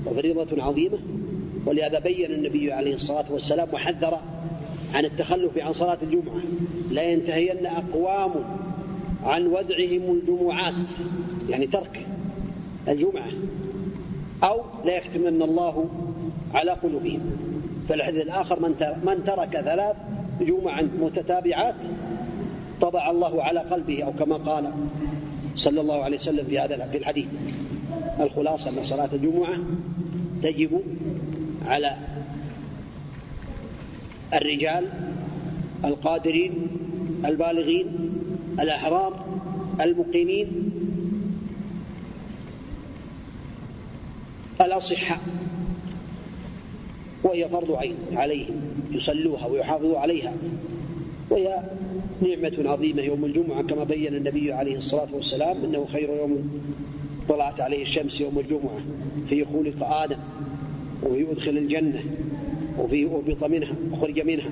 وفريضة عظيمة ولهذا بين النبي عليه الصلاة والسلام وحذر عن التخلف عن صلاة الجمعة. لا ينتهين أقوام عن ودعهم الجمعات يعني ترك الجمعة أو لا يختمن الله على قلوبهم. فالحديث الآخر من ترك ثلاث جمع متتابعات طبع الله على قلبه أو كما قال صلى الله عليه وسلم في هذا في الحديث. الخلاصة أن صلاة الجمعة تجب على الرجال القادرين البالغين الأحرار المقيمين. الأصحاء وهي فرض عين عليهم يصلوها ويحافظوا عليها. وهي نعمة عظيمة يوم الجمعة كما بين النبي عليه الصلاة والسلام أنه خير يوم طلعت عليه الشمس يوم الجمعة فيه خلق آدم وفيه أدخل الجنة. وفيه أهبط منها أخرج منها.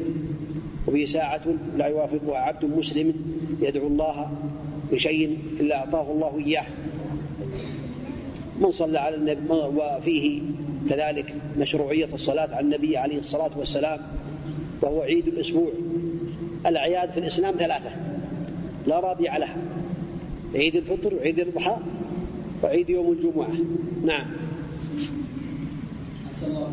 وفيه ساعة لا يوافقها عبد مسلم يدعو الله بشيء إلا أعطاه الله إياه. من صلى على النبي وفيه كذلك مشروعية الصلاة على النبي عليه الصلاة والسلام وهو عيد الأسبوع. الأعياد في الإسلام ثلاثة لا رابع لها. عيد الفطر وعيد الأضحى وعيد يوم الجمعة. نعم. أحسن الله.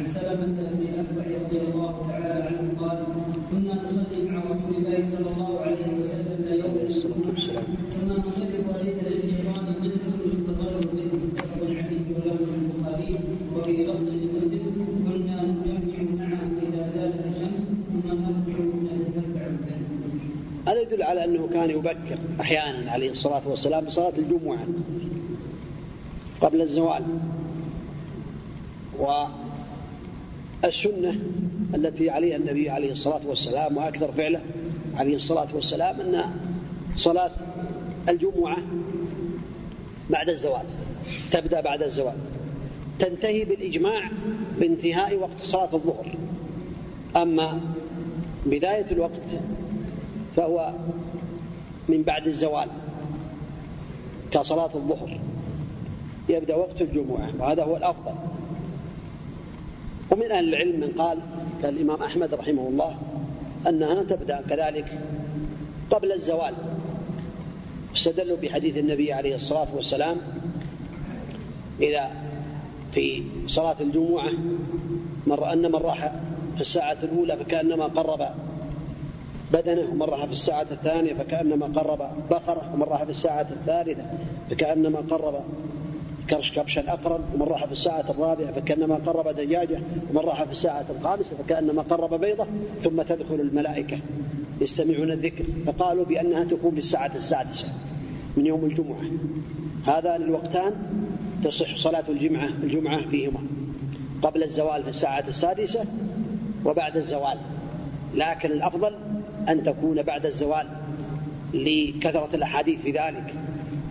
عن سلمة بن أكبر رضي الله تعالى عنه قال كنا نصلي مع رسول الله صلى الله عليه وسلم يوم الجمعة كما نصلي وليس للشيطان ضد يستظل به متفق عليه ولفظ البخاري وفي لفظ لمسلم كنا نجمع معه إذا زالت الشمس ثم نرجع نتتبع الليل هذا يدل على أنه كان يبكر أحيانا عليه الصلاة والسلام بصلاة الجمعة قبل الزوال. والسنة التي عليها النبي عليه الصلاة والسلام وأكثر فعله عليه الصلاة والسلام أن صلاة الجمعة بعد الزوال تبدأ بعد الزوال تنتهي بالإجماع بانتهاء وقت صلاة الظهر. أما بداية الوقت فهو من بعد الزوال كصلاة الظهر يبدأ وقت الجمعة وهذا هو الأفضل. ومن أهل العلم من قال كالإمام أحمد رحمه الله أنها تبدأ كذلك قبل الزوال. استدلوا بحديث النبي عليه الصلاة والسلام إذا في صلاة الجمعة مر أن من راح في الساعة الأولى فكأنما قرب بدنه ومن راح في الساعة الثانية فكأنما قرب بقرة ومن راح في الساعة الثالثة فكأنما قرب كرش كبشا أقرن ومن راح في الساعة الرابعة فكأنما قرب دجاجة ومن راح في الساعة الخامسة فكأنما قرب بيضة ثم تدخل الملائكة يستمعون الذكر فقالوا بأنها تكون في الساعة السادسة من يوم الجمعة. هذان الوقتان تصح صلاة الجمعة الجمعة فيهما. قبل الزوال في الساعة السادسة وبعد الزوال. لكن الأفضل أن تكون بعد الزوال لكثرة الأحاديث في ذلك.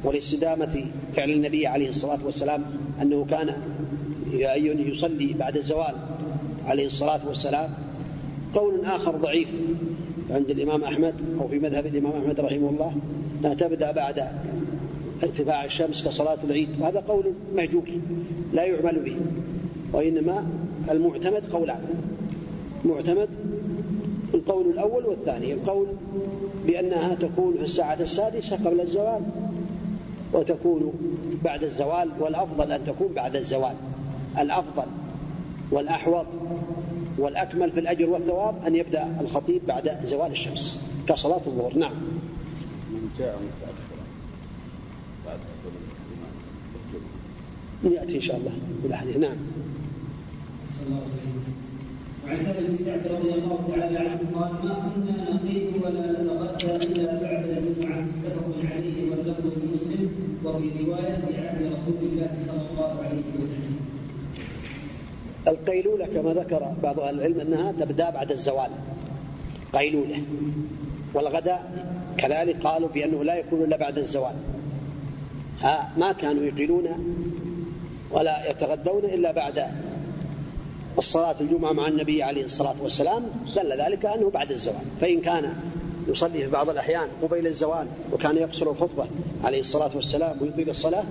ولاستدامة فعل النبي عليه الصلاة والسلام أنه كان يصلي بعد الزوال عليه الصلاة والسلام. قول آخر ضعيف عند الإمام أحمد أو في مذهب الإمام أحمد رحمه الله لا تبدأ بعد ارتفاع الشمس كصلاة العيد. وهذا قول مهجور لا يعمل به وإنما المعتمد قولان معتمد القول الأول والثاني القول بأنها تكون في الساعة السادسة قبل الزوال. وتكون بعد الزوال والأفضل أن تكون بعد الزوال. الأفضل والأحوط والأكمل في الأجر والثواب أن يبدأ الخطيب بعد زوال الشمس كصلاة الظهر. نعم. من جاء بعد يأتي إن شاء الله بالأحاديث نعم. وعن سهل بن سعد رضي الله تعالى عنه قال ما كنا نقيم ولا نتغدى إلا بعد الجمعه متفق عليه واللفظ وفي بعهد رسول الله صلى الله عليه وسلم. القيلولة كما ذكر بعض أهل العلم أنها تبدأ بعد الزوال. قيلولة. والغداء كذلك قالوا بأنه لا يكون إلا بعد الزوال. ها ما كانوا يقيلون ولا يتغدون إلا بعد الصلاة الجمعة مع النبي عليه الصلاة والسلام. دل ذلك أنه بعد الزوال. فإن كان يصلي في بعض الأحيان قبيل الزوال وكان يقصر الخطبة عليه الصلاة والسلام ويطيل الصلاة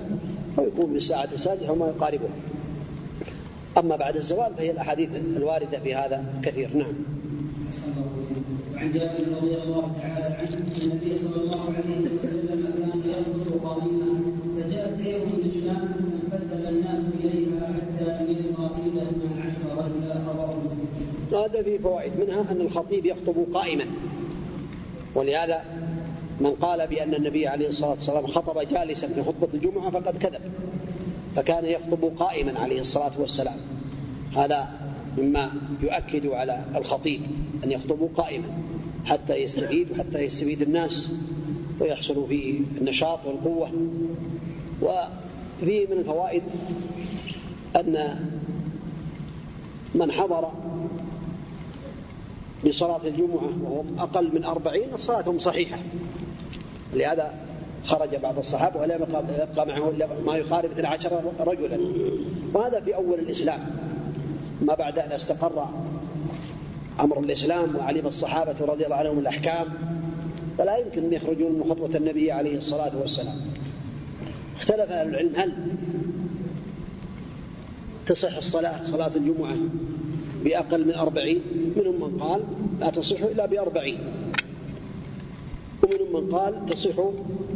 فيقوم بالساعة السادسة وما يقاربه. أما بعد الزوال فهي الأحاديث الواردة في هذا كثير. نعم. وعن جابر رضي الله تعالى عنه أن النبي صلى الله عليه وسلم كان يخطب قائما فجاءت عير من الشام فانفتل الناس إليها حتى أن يبقى الا اثنا عشر رجلا رواه مسلم. هذا فيه فوائد. منها أن الخطيب يخطب قائما. ولهذا من قال بأن النبي عليه الصلاة والسلام خطب جالسا في خطبة الجمعة فقد كذب فكان يخطب قائما عليه الصلاة والسلام. هذا مما يؤكد على الخطيب أن يخطب قائما حتى يستفيد وحتى يستفيد الناس ويحصل فيه النشاط والقوة. وفيه من الفوائد أن من حضر لصلاة الجمعة وهم أقل من أربعين صلاتهم صحيحة. لهذا خرج بعض الصحابة ولم يبقى معه إلا ما يقارب 12 رجلا. وهذا في أول الإسلام. ما بعد أن استقر أمر الإسلام وعلم الصحابة رضي الله عنهم الأحكام فلا يمكن أن يخرجون من خطوة النبي عليه الصلاة والسلام. اختلف أهل العلم هل تصح الصلاة صلاة الجمعة بأقل من أربعين. منهم من قال لا تصح إلا بأربعين. ومنهم من قال تصح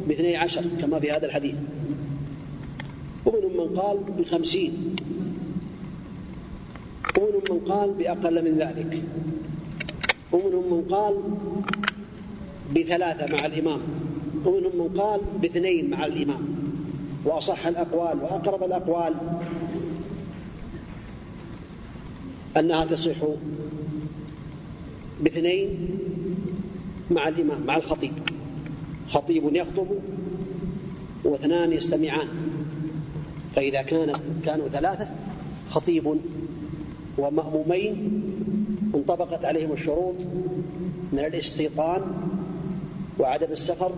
باثني عشر كما في هذا الحديث. ومنهم من قال بخمسين. ومنهم من قال بأقل من ذلك. ومنهم من قال بثلاثة مع الإمام. ومنهم من قال باثنين مع الإمام. وأصح الأقوال وأقرب الأقوال. أنها تصح باثنين مع الإمام مع الخطيب. خطيب يخطب واثنان يستمعان. فإذا كان كانوا ثلاثة خطيب ومأمومين انطبقت عليهم الشروط من الاستيطان وعدم السفر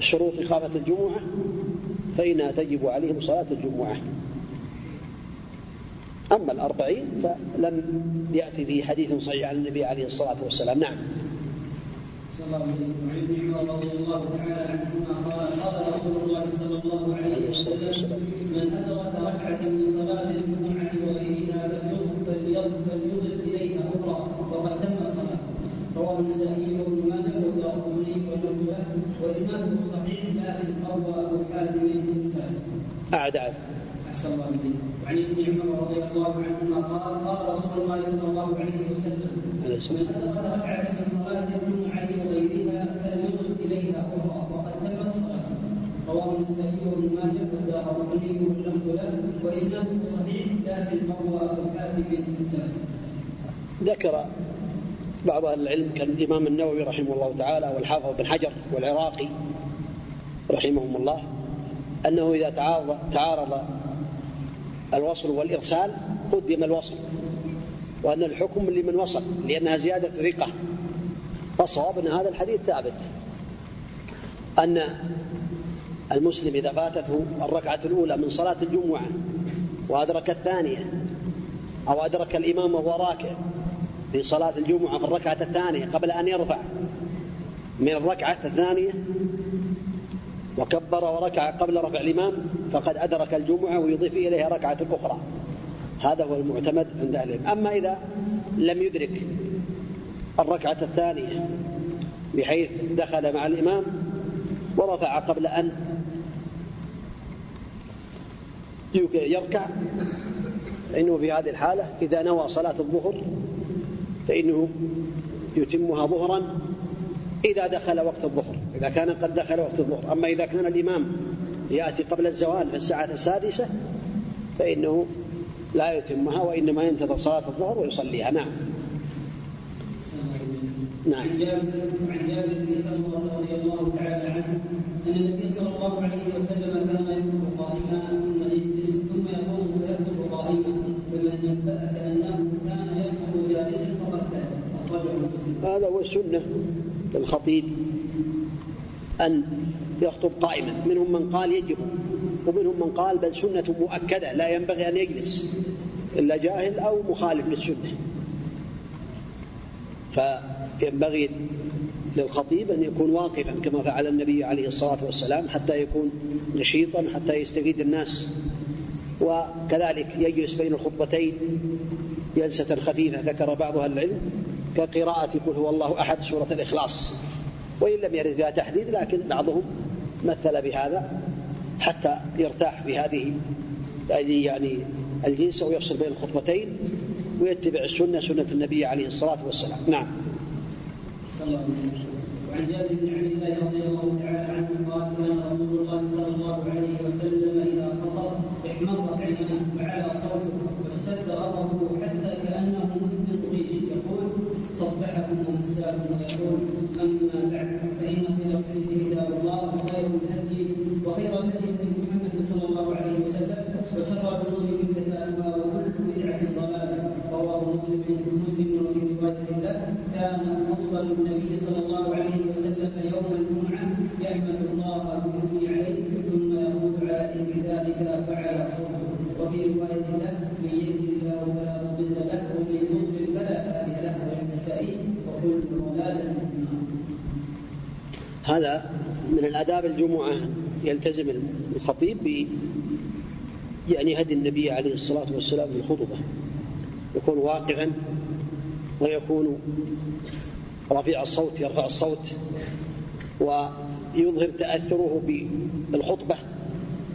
شروط إقامة الجمعة فإنها تجب عليهم صلاة الجمعة. أما الأربعين فلم يأتي به حديث صحيح عن النبي عليه الصلاة والسلام. نعم. صلى الله عليه وسلم وعن ابن عمر رضي الله تعالى عنهما قال قال رسول الله صلى الله عليه وسلم من ادرك ركعه من صلاه الجمعه وغيرها فليضف أخرى وقد تم صلاته رواه النسائي وابن ماجه والدارقطني والنبوه واسناده صحيح لكن قوى ابو حاتم الانسان. أعد أعد. أحسن الله إليك. وعن ابن عمر رضي الله عنهما قال قال رسول الله صلى الله عليه وسلم من أدرك ركعة من صلاة الجمعة وغيرها فليضف إليها أخرى وقد تمت صلاته. رواه النسائي وابن ماجه والدارقطني والنبوة وإسناده صحيح لكن قوى أبو حاتم الإنسان ذكر بعض أهل العلم كالإمام النووي رحمه الله تعالى والحافظ بن حجر والعراقي رحمهم الله أنه إذا تعارض, تعارض الوصل والإرسال قدم الوصل وأن الحكم لمن وصل لأنها زيادة ثقة. والصواب أن هذا الحديث ثابت. أن المسلم إذا فاتته الركعة الأولى من صلاة الجمعة وأدرك الثانية أو أدرك الإمام وهو راكع في صلاة الجمعة في الركعة الثانية قبل أن يرفع من الركعة الثانية وكبر وركع قبل رفع الإمام فقد أدرك الجمعة ويضيف إليها ركعة أخرى. هذا هو المعتمد عند أهل العلم. أما إذا لم يدرك الركعة الثانية بحيث دخل مع الإمام ورفع قبل أن يركع فإنه في هذه الحالة إذا نوى صلاة الظهر فإنه يتمها ظهرا إذا دخل وقت الظهر. إذا كان قد دخل وقت الظهر. أما إذا كان الإمام يأتي قبل الزوال في الساعة السادسة فإنه لا يتمها وإنما ينتظر صلاة الظهر ويصليها. نعم. نعم. عن جابر بن سمره رضي الله تعالى عنه أن النبي صلى الله عليه وسلم كان يخطب قائما ثم يجلس ثم يقوم فيخطب قائما فمن نبأك انه كان يخطب جالسا فقد كذب أخرجه مسلم. هذا هو السنة. للخطيب أن يخطب قائما. منهم من قال يجب ومنهم من قال بل سنة مؤكدة لا ينبغي أن يجلس إلا جاهل أو مخالف للسنة. فينبغي للخطيب أن يكون واقفا كما فعل النبي عليه الصلاة والسلام حتى يكون نشيطا حتى يستفيد الناس. وكذلك يجلس بين الخطبتين جلسة خفيفة ذكر بعض أهل العلم. كقراءة قل هو الله أحد سورة الإخلاص. وإن لم يرد فيها تحديد لكن بعضهم مثل بهذا حتى يرتاح في هذه يعني الجلسة ويفصل بين الخطبتين ويتبع السنة سنة النبي عليه الصلاة والسلام. نعم. وعن جابر بن عبد الله رضي الله تعالى عنه قال كان رسول الله صلى الله عليه وسلم اذا خطب احمرت عيناه وعلى صوته واشتد غضبه حتى كانه منذر ريش يقول صبحكم ومساكم ويقول اما بعد فان خير الحديث كتاب الله وخير الهدي وخير الهدي هدي محمد صلى الله عليه وسلم وشر الأمور محدثاتها وكل بدعه ضلاله رواه مسلم مسلم وفي روايه له كان افضل النبي صلى الله عليه وسلم يوم الجمعة يحمد الله ويثني عليه ثم يقول على اثر ذلك فعلى صوته وفي رواية له من يهد الله فلا مضل له ومن يضلل فلا هادي له وللنسائي وكل ضلالة في هذا من الآداب الجمعة. يلتزم الخطيب يعني هدي النبي عليه الصلاة والسلام في الخطبة يكون واقفا ويكون رفيع الصوت يرفع الصوت ويظهر تأثره بالخطبة.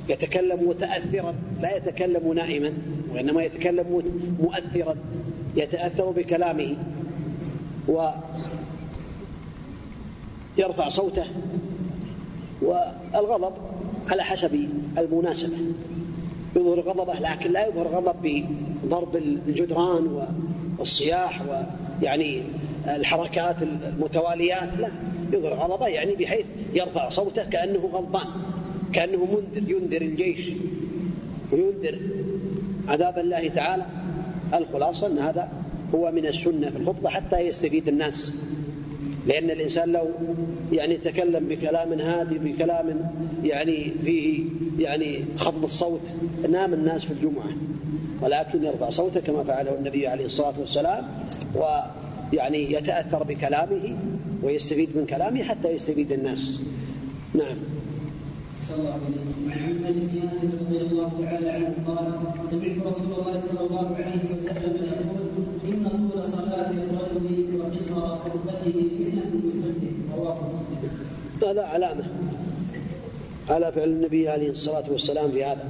يتكلم متأثرا لا يتكلم نائما وإنما يتكلم مؤثرا. يتأثر بكلامه ويرفع صوته. والغضب على حسب المناسبة. يظهر غضبة لكن لا يظهر غضب بضرب الجدران والصياح ويعني الحركات المتواليات لا يظهر غضبة يعني بحيث يرفع صوته كأنه غضبان كأنه منذر ينذر الجيش وينذر عذاب الله تعالى. الخلاصة أن هذا هو من السنة في الخطبة حتى يستفيد الناس. لأن الإنسان لو يعني تكلم بكلام هادي بكلام يعني فيه يعني خفض الصوت نام الناس في الجمعة. ولكن يرفع صوته كما فعله النبي عليه الصلاة والسلام ويعني يتأثر بكلامه ويستفيد من كلامه حتى يستفيد الناس. نعم. صلى الله عليه وسلم. عن بن ياسر رضي الله تعالى عنه قال سمعت رسول الله صلى الله عليه وسلم يقول إن طول صلاة الرجل وقصر قربته فقه رواه مسلم. هذا علامة على فعل النبي عليه الصلاة والسلام في هذا.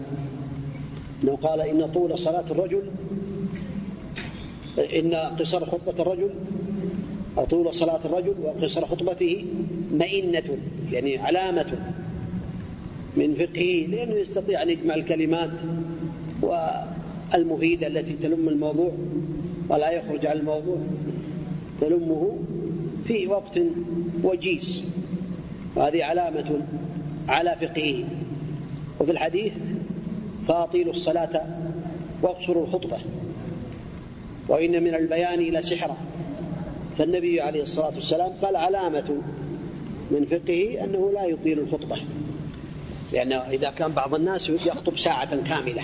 إنه قال إن طول صلاة الرجل إن قصر خطبة الرجل أو طول صلاة الرجل وقصر خطبته مئنة يعني علامة من فقهه لأنه يستطيع أن يجمع الكلمات والمفيدة التي تلم الموضوع. ولا يخرج عن الموضوع. تلمه في وقت وجيز. وهذه علامة على فقهه. وفي الحديث فأطيلوا الصلاة واقصروا الخطبة. وإن من البيان لسحرا فالنبي عليه الصلاة والسلام قال علامة من فقهه أنه لا يطيل الخطبة. لأنه إذا كان بعض الناس يخطب ساعة كاملة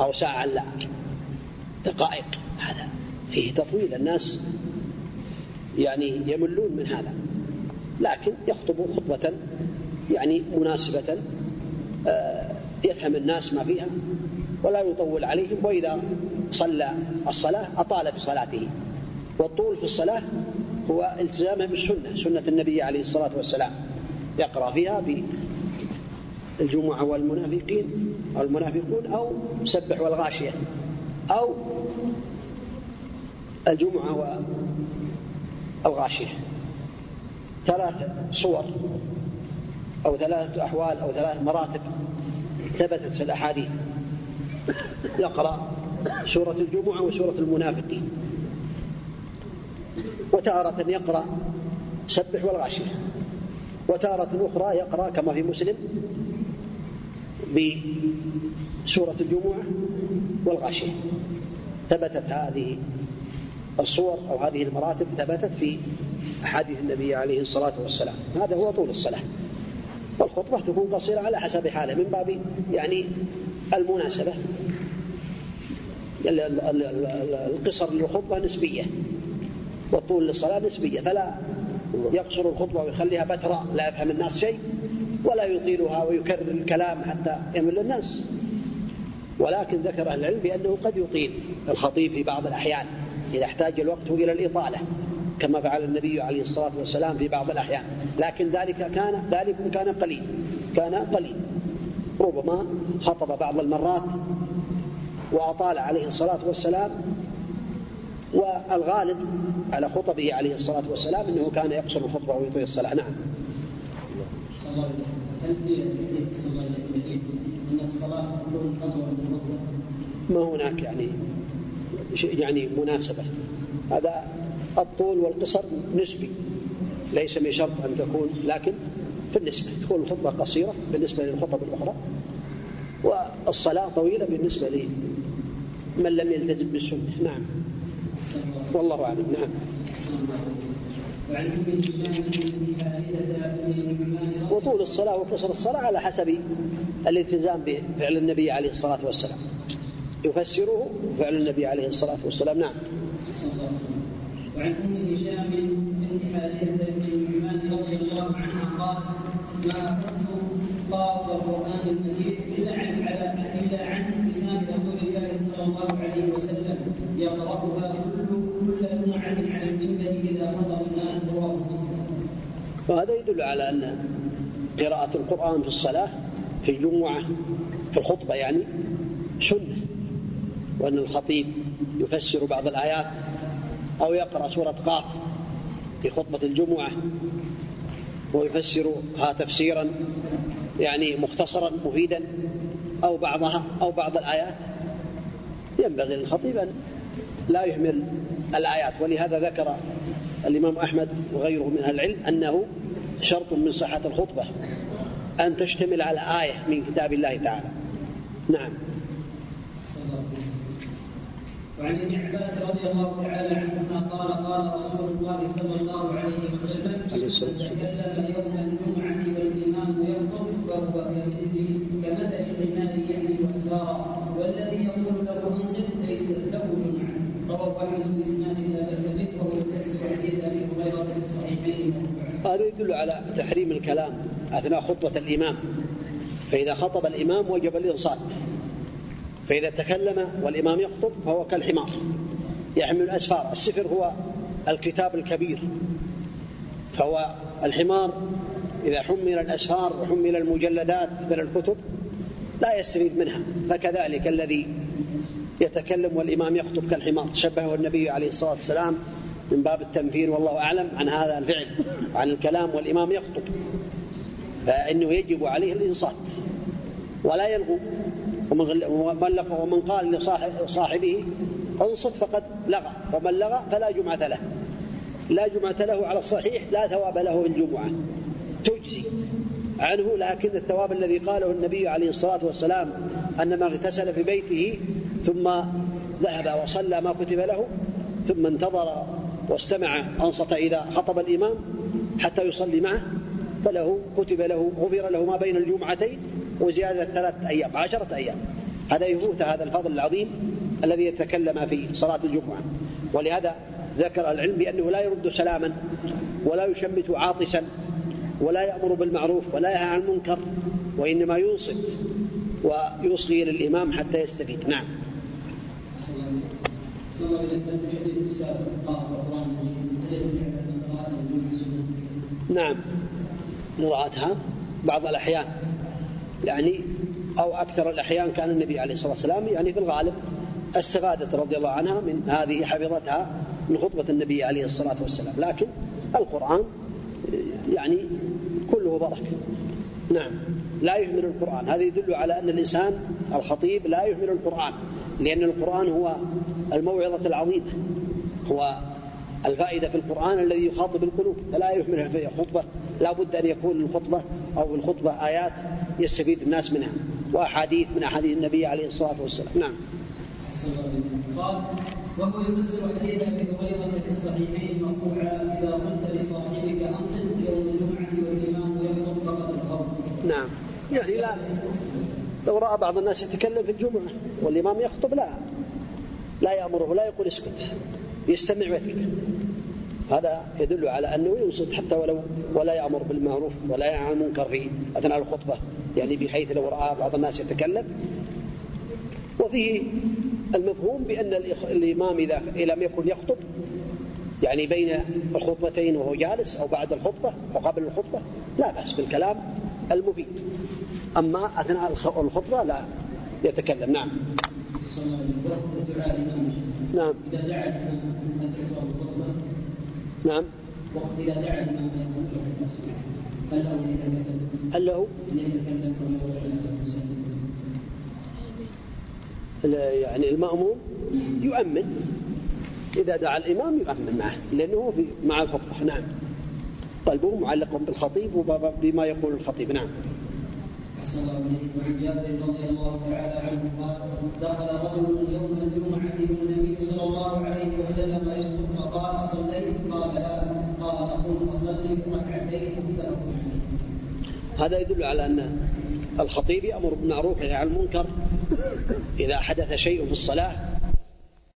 أو ساعة لا. دقائق. فيه تطويل. الناس يعني يملون من هذا لكن يخطب خطبة يعني مناسبة آه، يفهم الناس ما فيها ولا يطول عليهم. وإذا صلى الصلاة أطال في صلاته والطول في الصلاة هو التزامه بالسنة سنة النبي عليه الصلاة والسلام. يقرأ فيها بالجمعة والمنافقين أو المنافقون أو سبح والغاشية أو الجمعة والغاشية. ثلاث صور أو ثلاثة أحوال أو ثلاث مراتب ثبتت في الأحاديث. يقرأ سورة الجمعة وسورة المنافقين. وتارة يقرأ سبح والغاشية. وتارة أخرى يقرأ كما في مسلم بسورة الجمعة والغاشية. ثبتت هذه الصور أو هذه المراتب ثبتت في أحاديث النبي عليه الصلاة والسلام. هذا هو طول الصلاة. والخطبة تكون قصيرة على حسب حاله من باب يعني المناسبة. القصر للخطبة نسبية والطول للصلاة نسبية. فلا يقصر الخطبة ويخليها بتراء لا يفهم الناس شيء ولا يطيلها ويكرر الكلام حتى يمل الناس. ولكن ذكر أهل العلم بأنه قد يطيل الخطيب في بعض الأحيان. إذا احتاج الوقت إلى الإطالة كما فعل النبي عليه الصلاة والسلام في بعض الأحيان. لكن ذلك كان ذلك كان قليل كان قليل. ربما خطب بعض المرات وأطال عليه الصلاة والسلام والغالب على خطبه عليه الصلاة والسلام أنه كان يقصر الخطبة ويطيل الصلاة. نعم. أن الصلاة من ما هناك يعني؟ يعني مناسبة. هذا الطول والقصر نسبي ليس من شرط أن تكون لكن في النسبة تكون الخطبة قصيرة بالنسبة للخطب الأخرى والصلاة طويلة بالنسبة لمن لم يلتزم بالسنة. نعم. والله أعلم. نعم. وطول الصلاة وقصر الصلاة على حسب الالتزام بفعل النبي عليه الصلاة والسلام. يفسره فعل النبي عليه الصلاة والسلام. نعم. وعن أم هشام بنت حارثة بن النعمان رضي الله عنها قال ما اخذت قاف القران المجيد إلا عن على إلا عن لسان رسول الله صلى الله عليه وسلم. يقرأها كل كل جمعه على المنبر إذا خطب الناس رواه مسلم. وهذا يدل على أن قراءة القرآن في الصلاة في الجمعة في الخطبة يعني سنة. وأن الخطيب يفسر بعض الآيات أو يقرأ سورة قاف في خطبة الجمعة ويفسرها تفسيرا يعني مختصرا مفيدا أو بعضها أو بعض الآيات. ينبغي للخطيب أن لا يهمل الآيات. ولهذا ذكر الإمام أحمد وغيره من أهل العلم أنه شرط من صحة الخطبة أن تشتمل على آية من كتاب الله تعالى. نعم. وعن ابن عباس رضي الله تعالى عنهما قال قال رسول الله صلى الله عليه وسلم من تكلم يوم الجمعة والإمام يخطب فهو كمثل كمثل الحمار يحمل أسفارا والذي يقول له انصت ليس له جمعة. رواه أحمد بإسناد لا بأس به وهو يفسر حديث أبي هريرة في الصحيحين هذا يدل على تحريم الكلام أثناء خطبة الإمام. فإذا خطب الإمام وجب الإنصات فإذا تكلم والإمام يخطب فهو كالحمار يحمل الأسفار. السفر هو الكتاب الكبير فهو الحمار إذا حمل الأسفار وحمل المجلدات من الكتب لا يستفيد منها فكذلك الذي يتكلم والإمام يخطب كالحمار. شبهه النبي عليه الصلاة والسلام من باب التنفير والله أعلم عن هذا الفعل عن الكلام والإمام يخطب فإنه يجب عليه الإنصات ولا يلغو. ومن ومن قال لصاحبه انصت فقد لغى. ومن لغى فلا جمعة له. لا جمعة له على الصحيح لا ثواب له الجمعة تجزي عنه لكن الثواب الذي قاله النبي عليه الصلاة والسلام أن ما اغتسل في بيته ثم ذهب وصلى ما كتب له ثم انتظر واستمع أنصت إذا خطب الإمام حتى يصلي معه فله كتب له غفر له ما بين الجمعتين وزيادة ثلاثة أيام عشرة أيام. هذا يفوت هذا الفضل العظيم الذي يتكلم في صلاة الجمعة. ولهذا ذكر العلم بأنه لا يرد سلاما ولا يشمت عاطسا ولا يأمر بالمعروف ولا ينهى عن المنكر وإنما ينصت ويصغي للإمام حتى يستفيد. نعم. نعم. مراعاتها بعض الأحيان. يعني أو أكثر الأحيان كان النبي عليه الصلاة والسلام يعني في الغالب استفادت رضي الله عنها من هذه حفظتها من خطبة النبي عليه الصلاة والسلام. لكن القرآن يعني كله بركة. نعم. لا يهمل القرآن. هذا يدل على أن الإنسان الخطيب لا يهمل القرآن لأن القرآن هو الموعظة العظيمة. هو الفائدة في القرآن الذي يخاطب القلوب. فلا يهمل في الخطبة لا بد أن يكون الخطبة أو الخطبة آيات يستفيد الناس منها. وأحاديث من أحاديث النبي عليه الصلاة والسلام. نعم. قال وهو يفسر حديث ابي هريره في الصحيحين مرفوعا إذا قلت لصاحبك أنصت يوم الجمعة والإمام يخطب فقد الخوف نعم. يعني لا. لو رأى بعض الناس يتكلم في الجمعة والإمام يخطب لا. لا يأمره لا يقول اسكت. يستمع ويترك. هذا يدل على أنه ينصت حتى ولو ولا يأمر بالمعروف ولا ينهى عن المنكر في أثناء الخطبة يعني بحيث لو راى بعض الناس يتكلم. وفيه المفهوم بأن الإمام إذا لم يكن يخطب يعني بين الخطبتين وهو جالس أو بعد الخطبة أو قبل الخطبة لا بأس بالكلام المفيد أما أثناء الخطبة لا يتكلم. نعم. نعم إذا دعا الإمام أن الخطبة نعم. وقت إذا دعا الإمام هل له يعني المأموم يؤمن. إذا دعا الإمام يؤمن معه لأنه مع الخطبة. نعم. قلبه معلق بالخطيب وبما يقول الخطيب. نعم. وعن جابر رضي الله تعالى عنه قال دخل رجل يوم الجمعة والنبي صلى الله عليه وسلم يخطب فقال صليت قال لا قال قم فصلي ركعتين متفق هذا يدل على أن الخطيب يأمر بالمعروف عن المنكر إذا حدث شيء في الصلاة.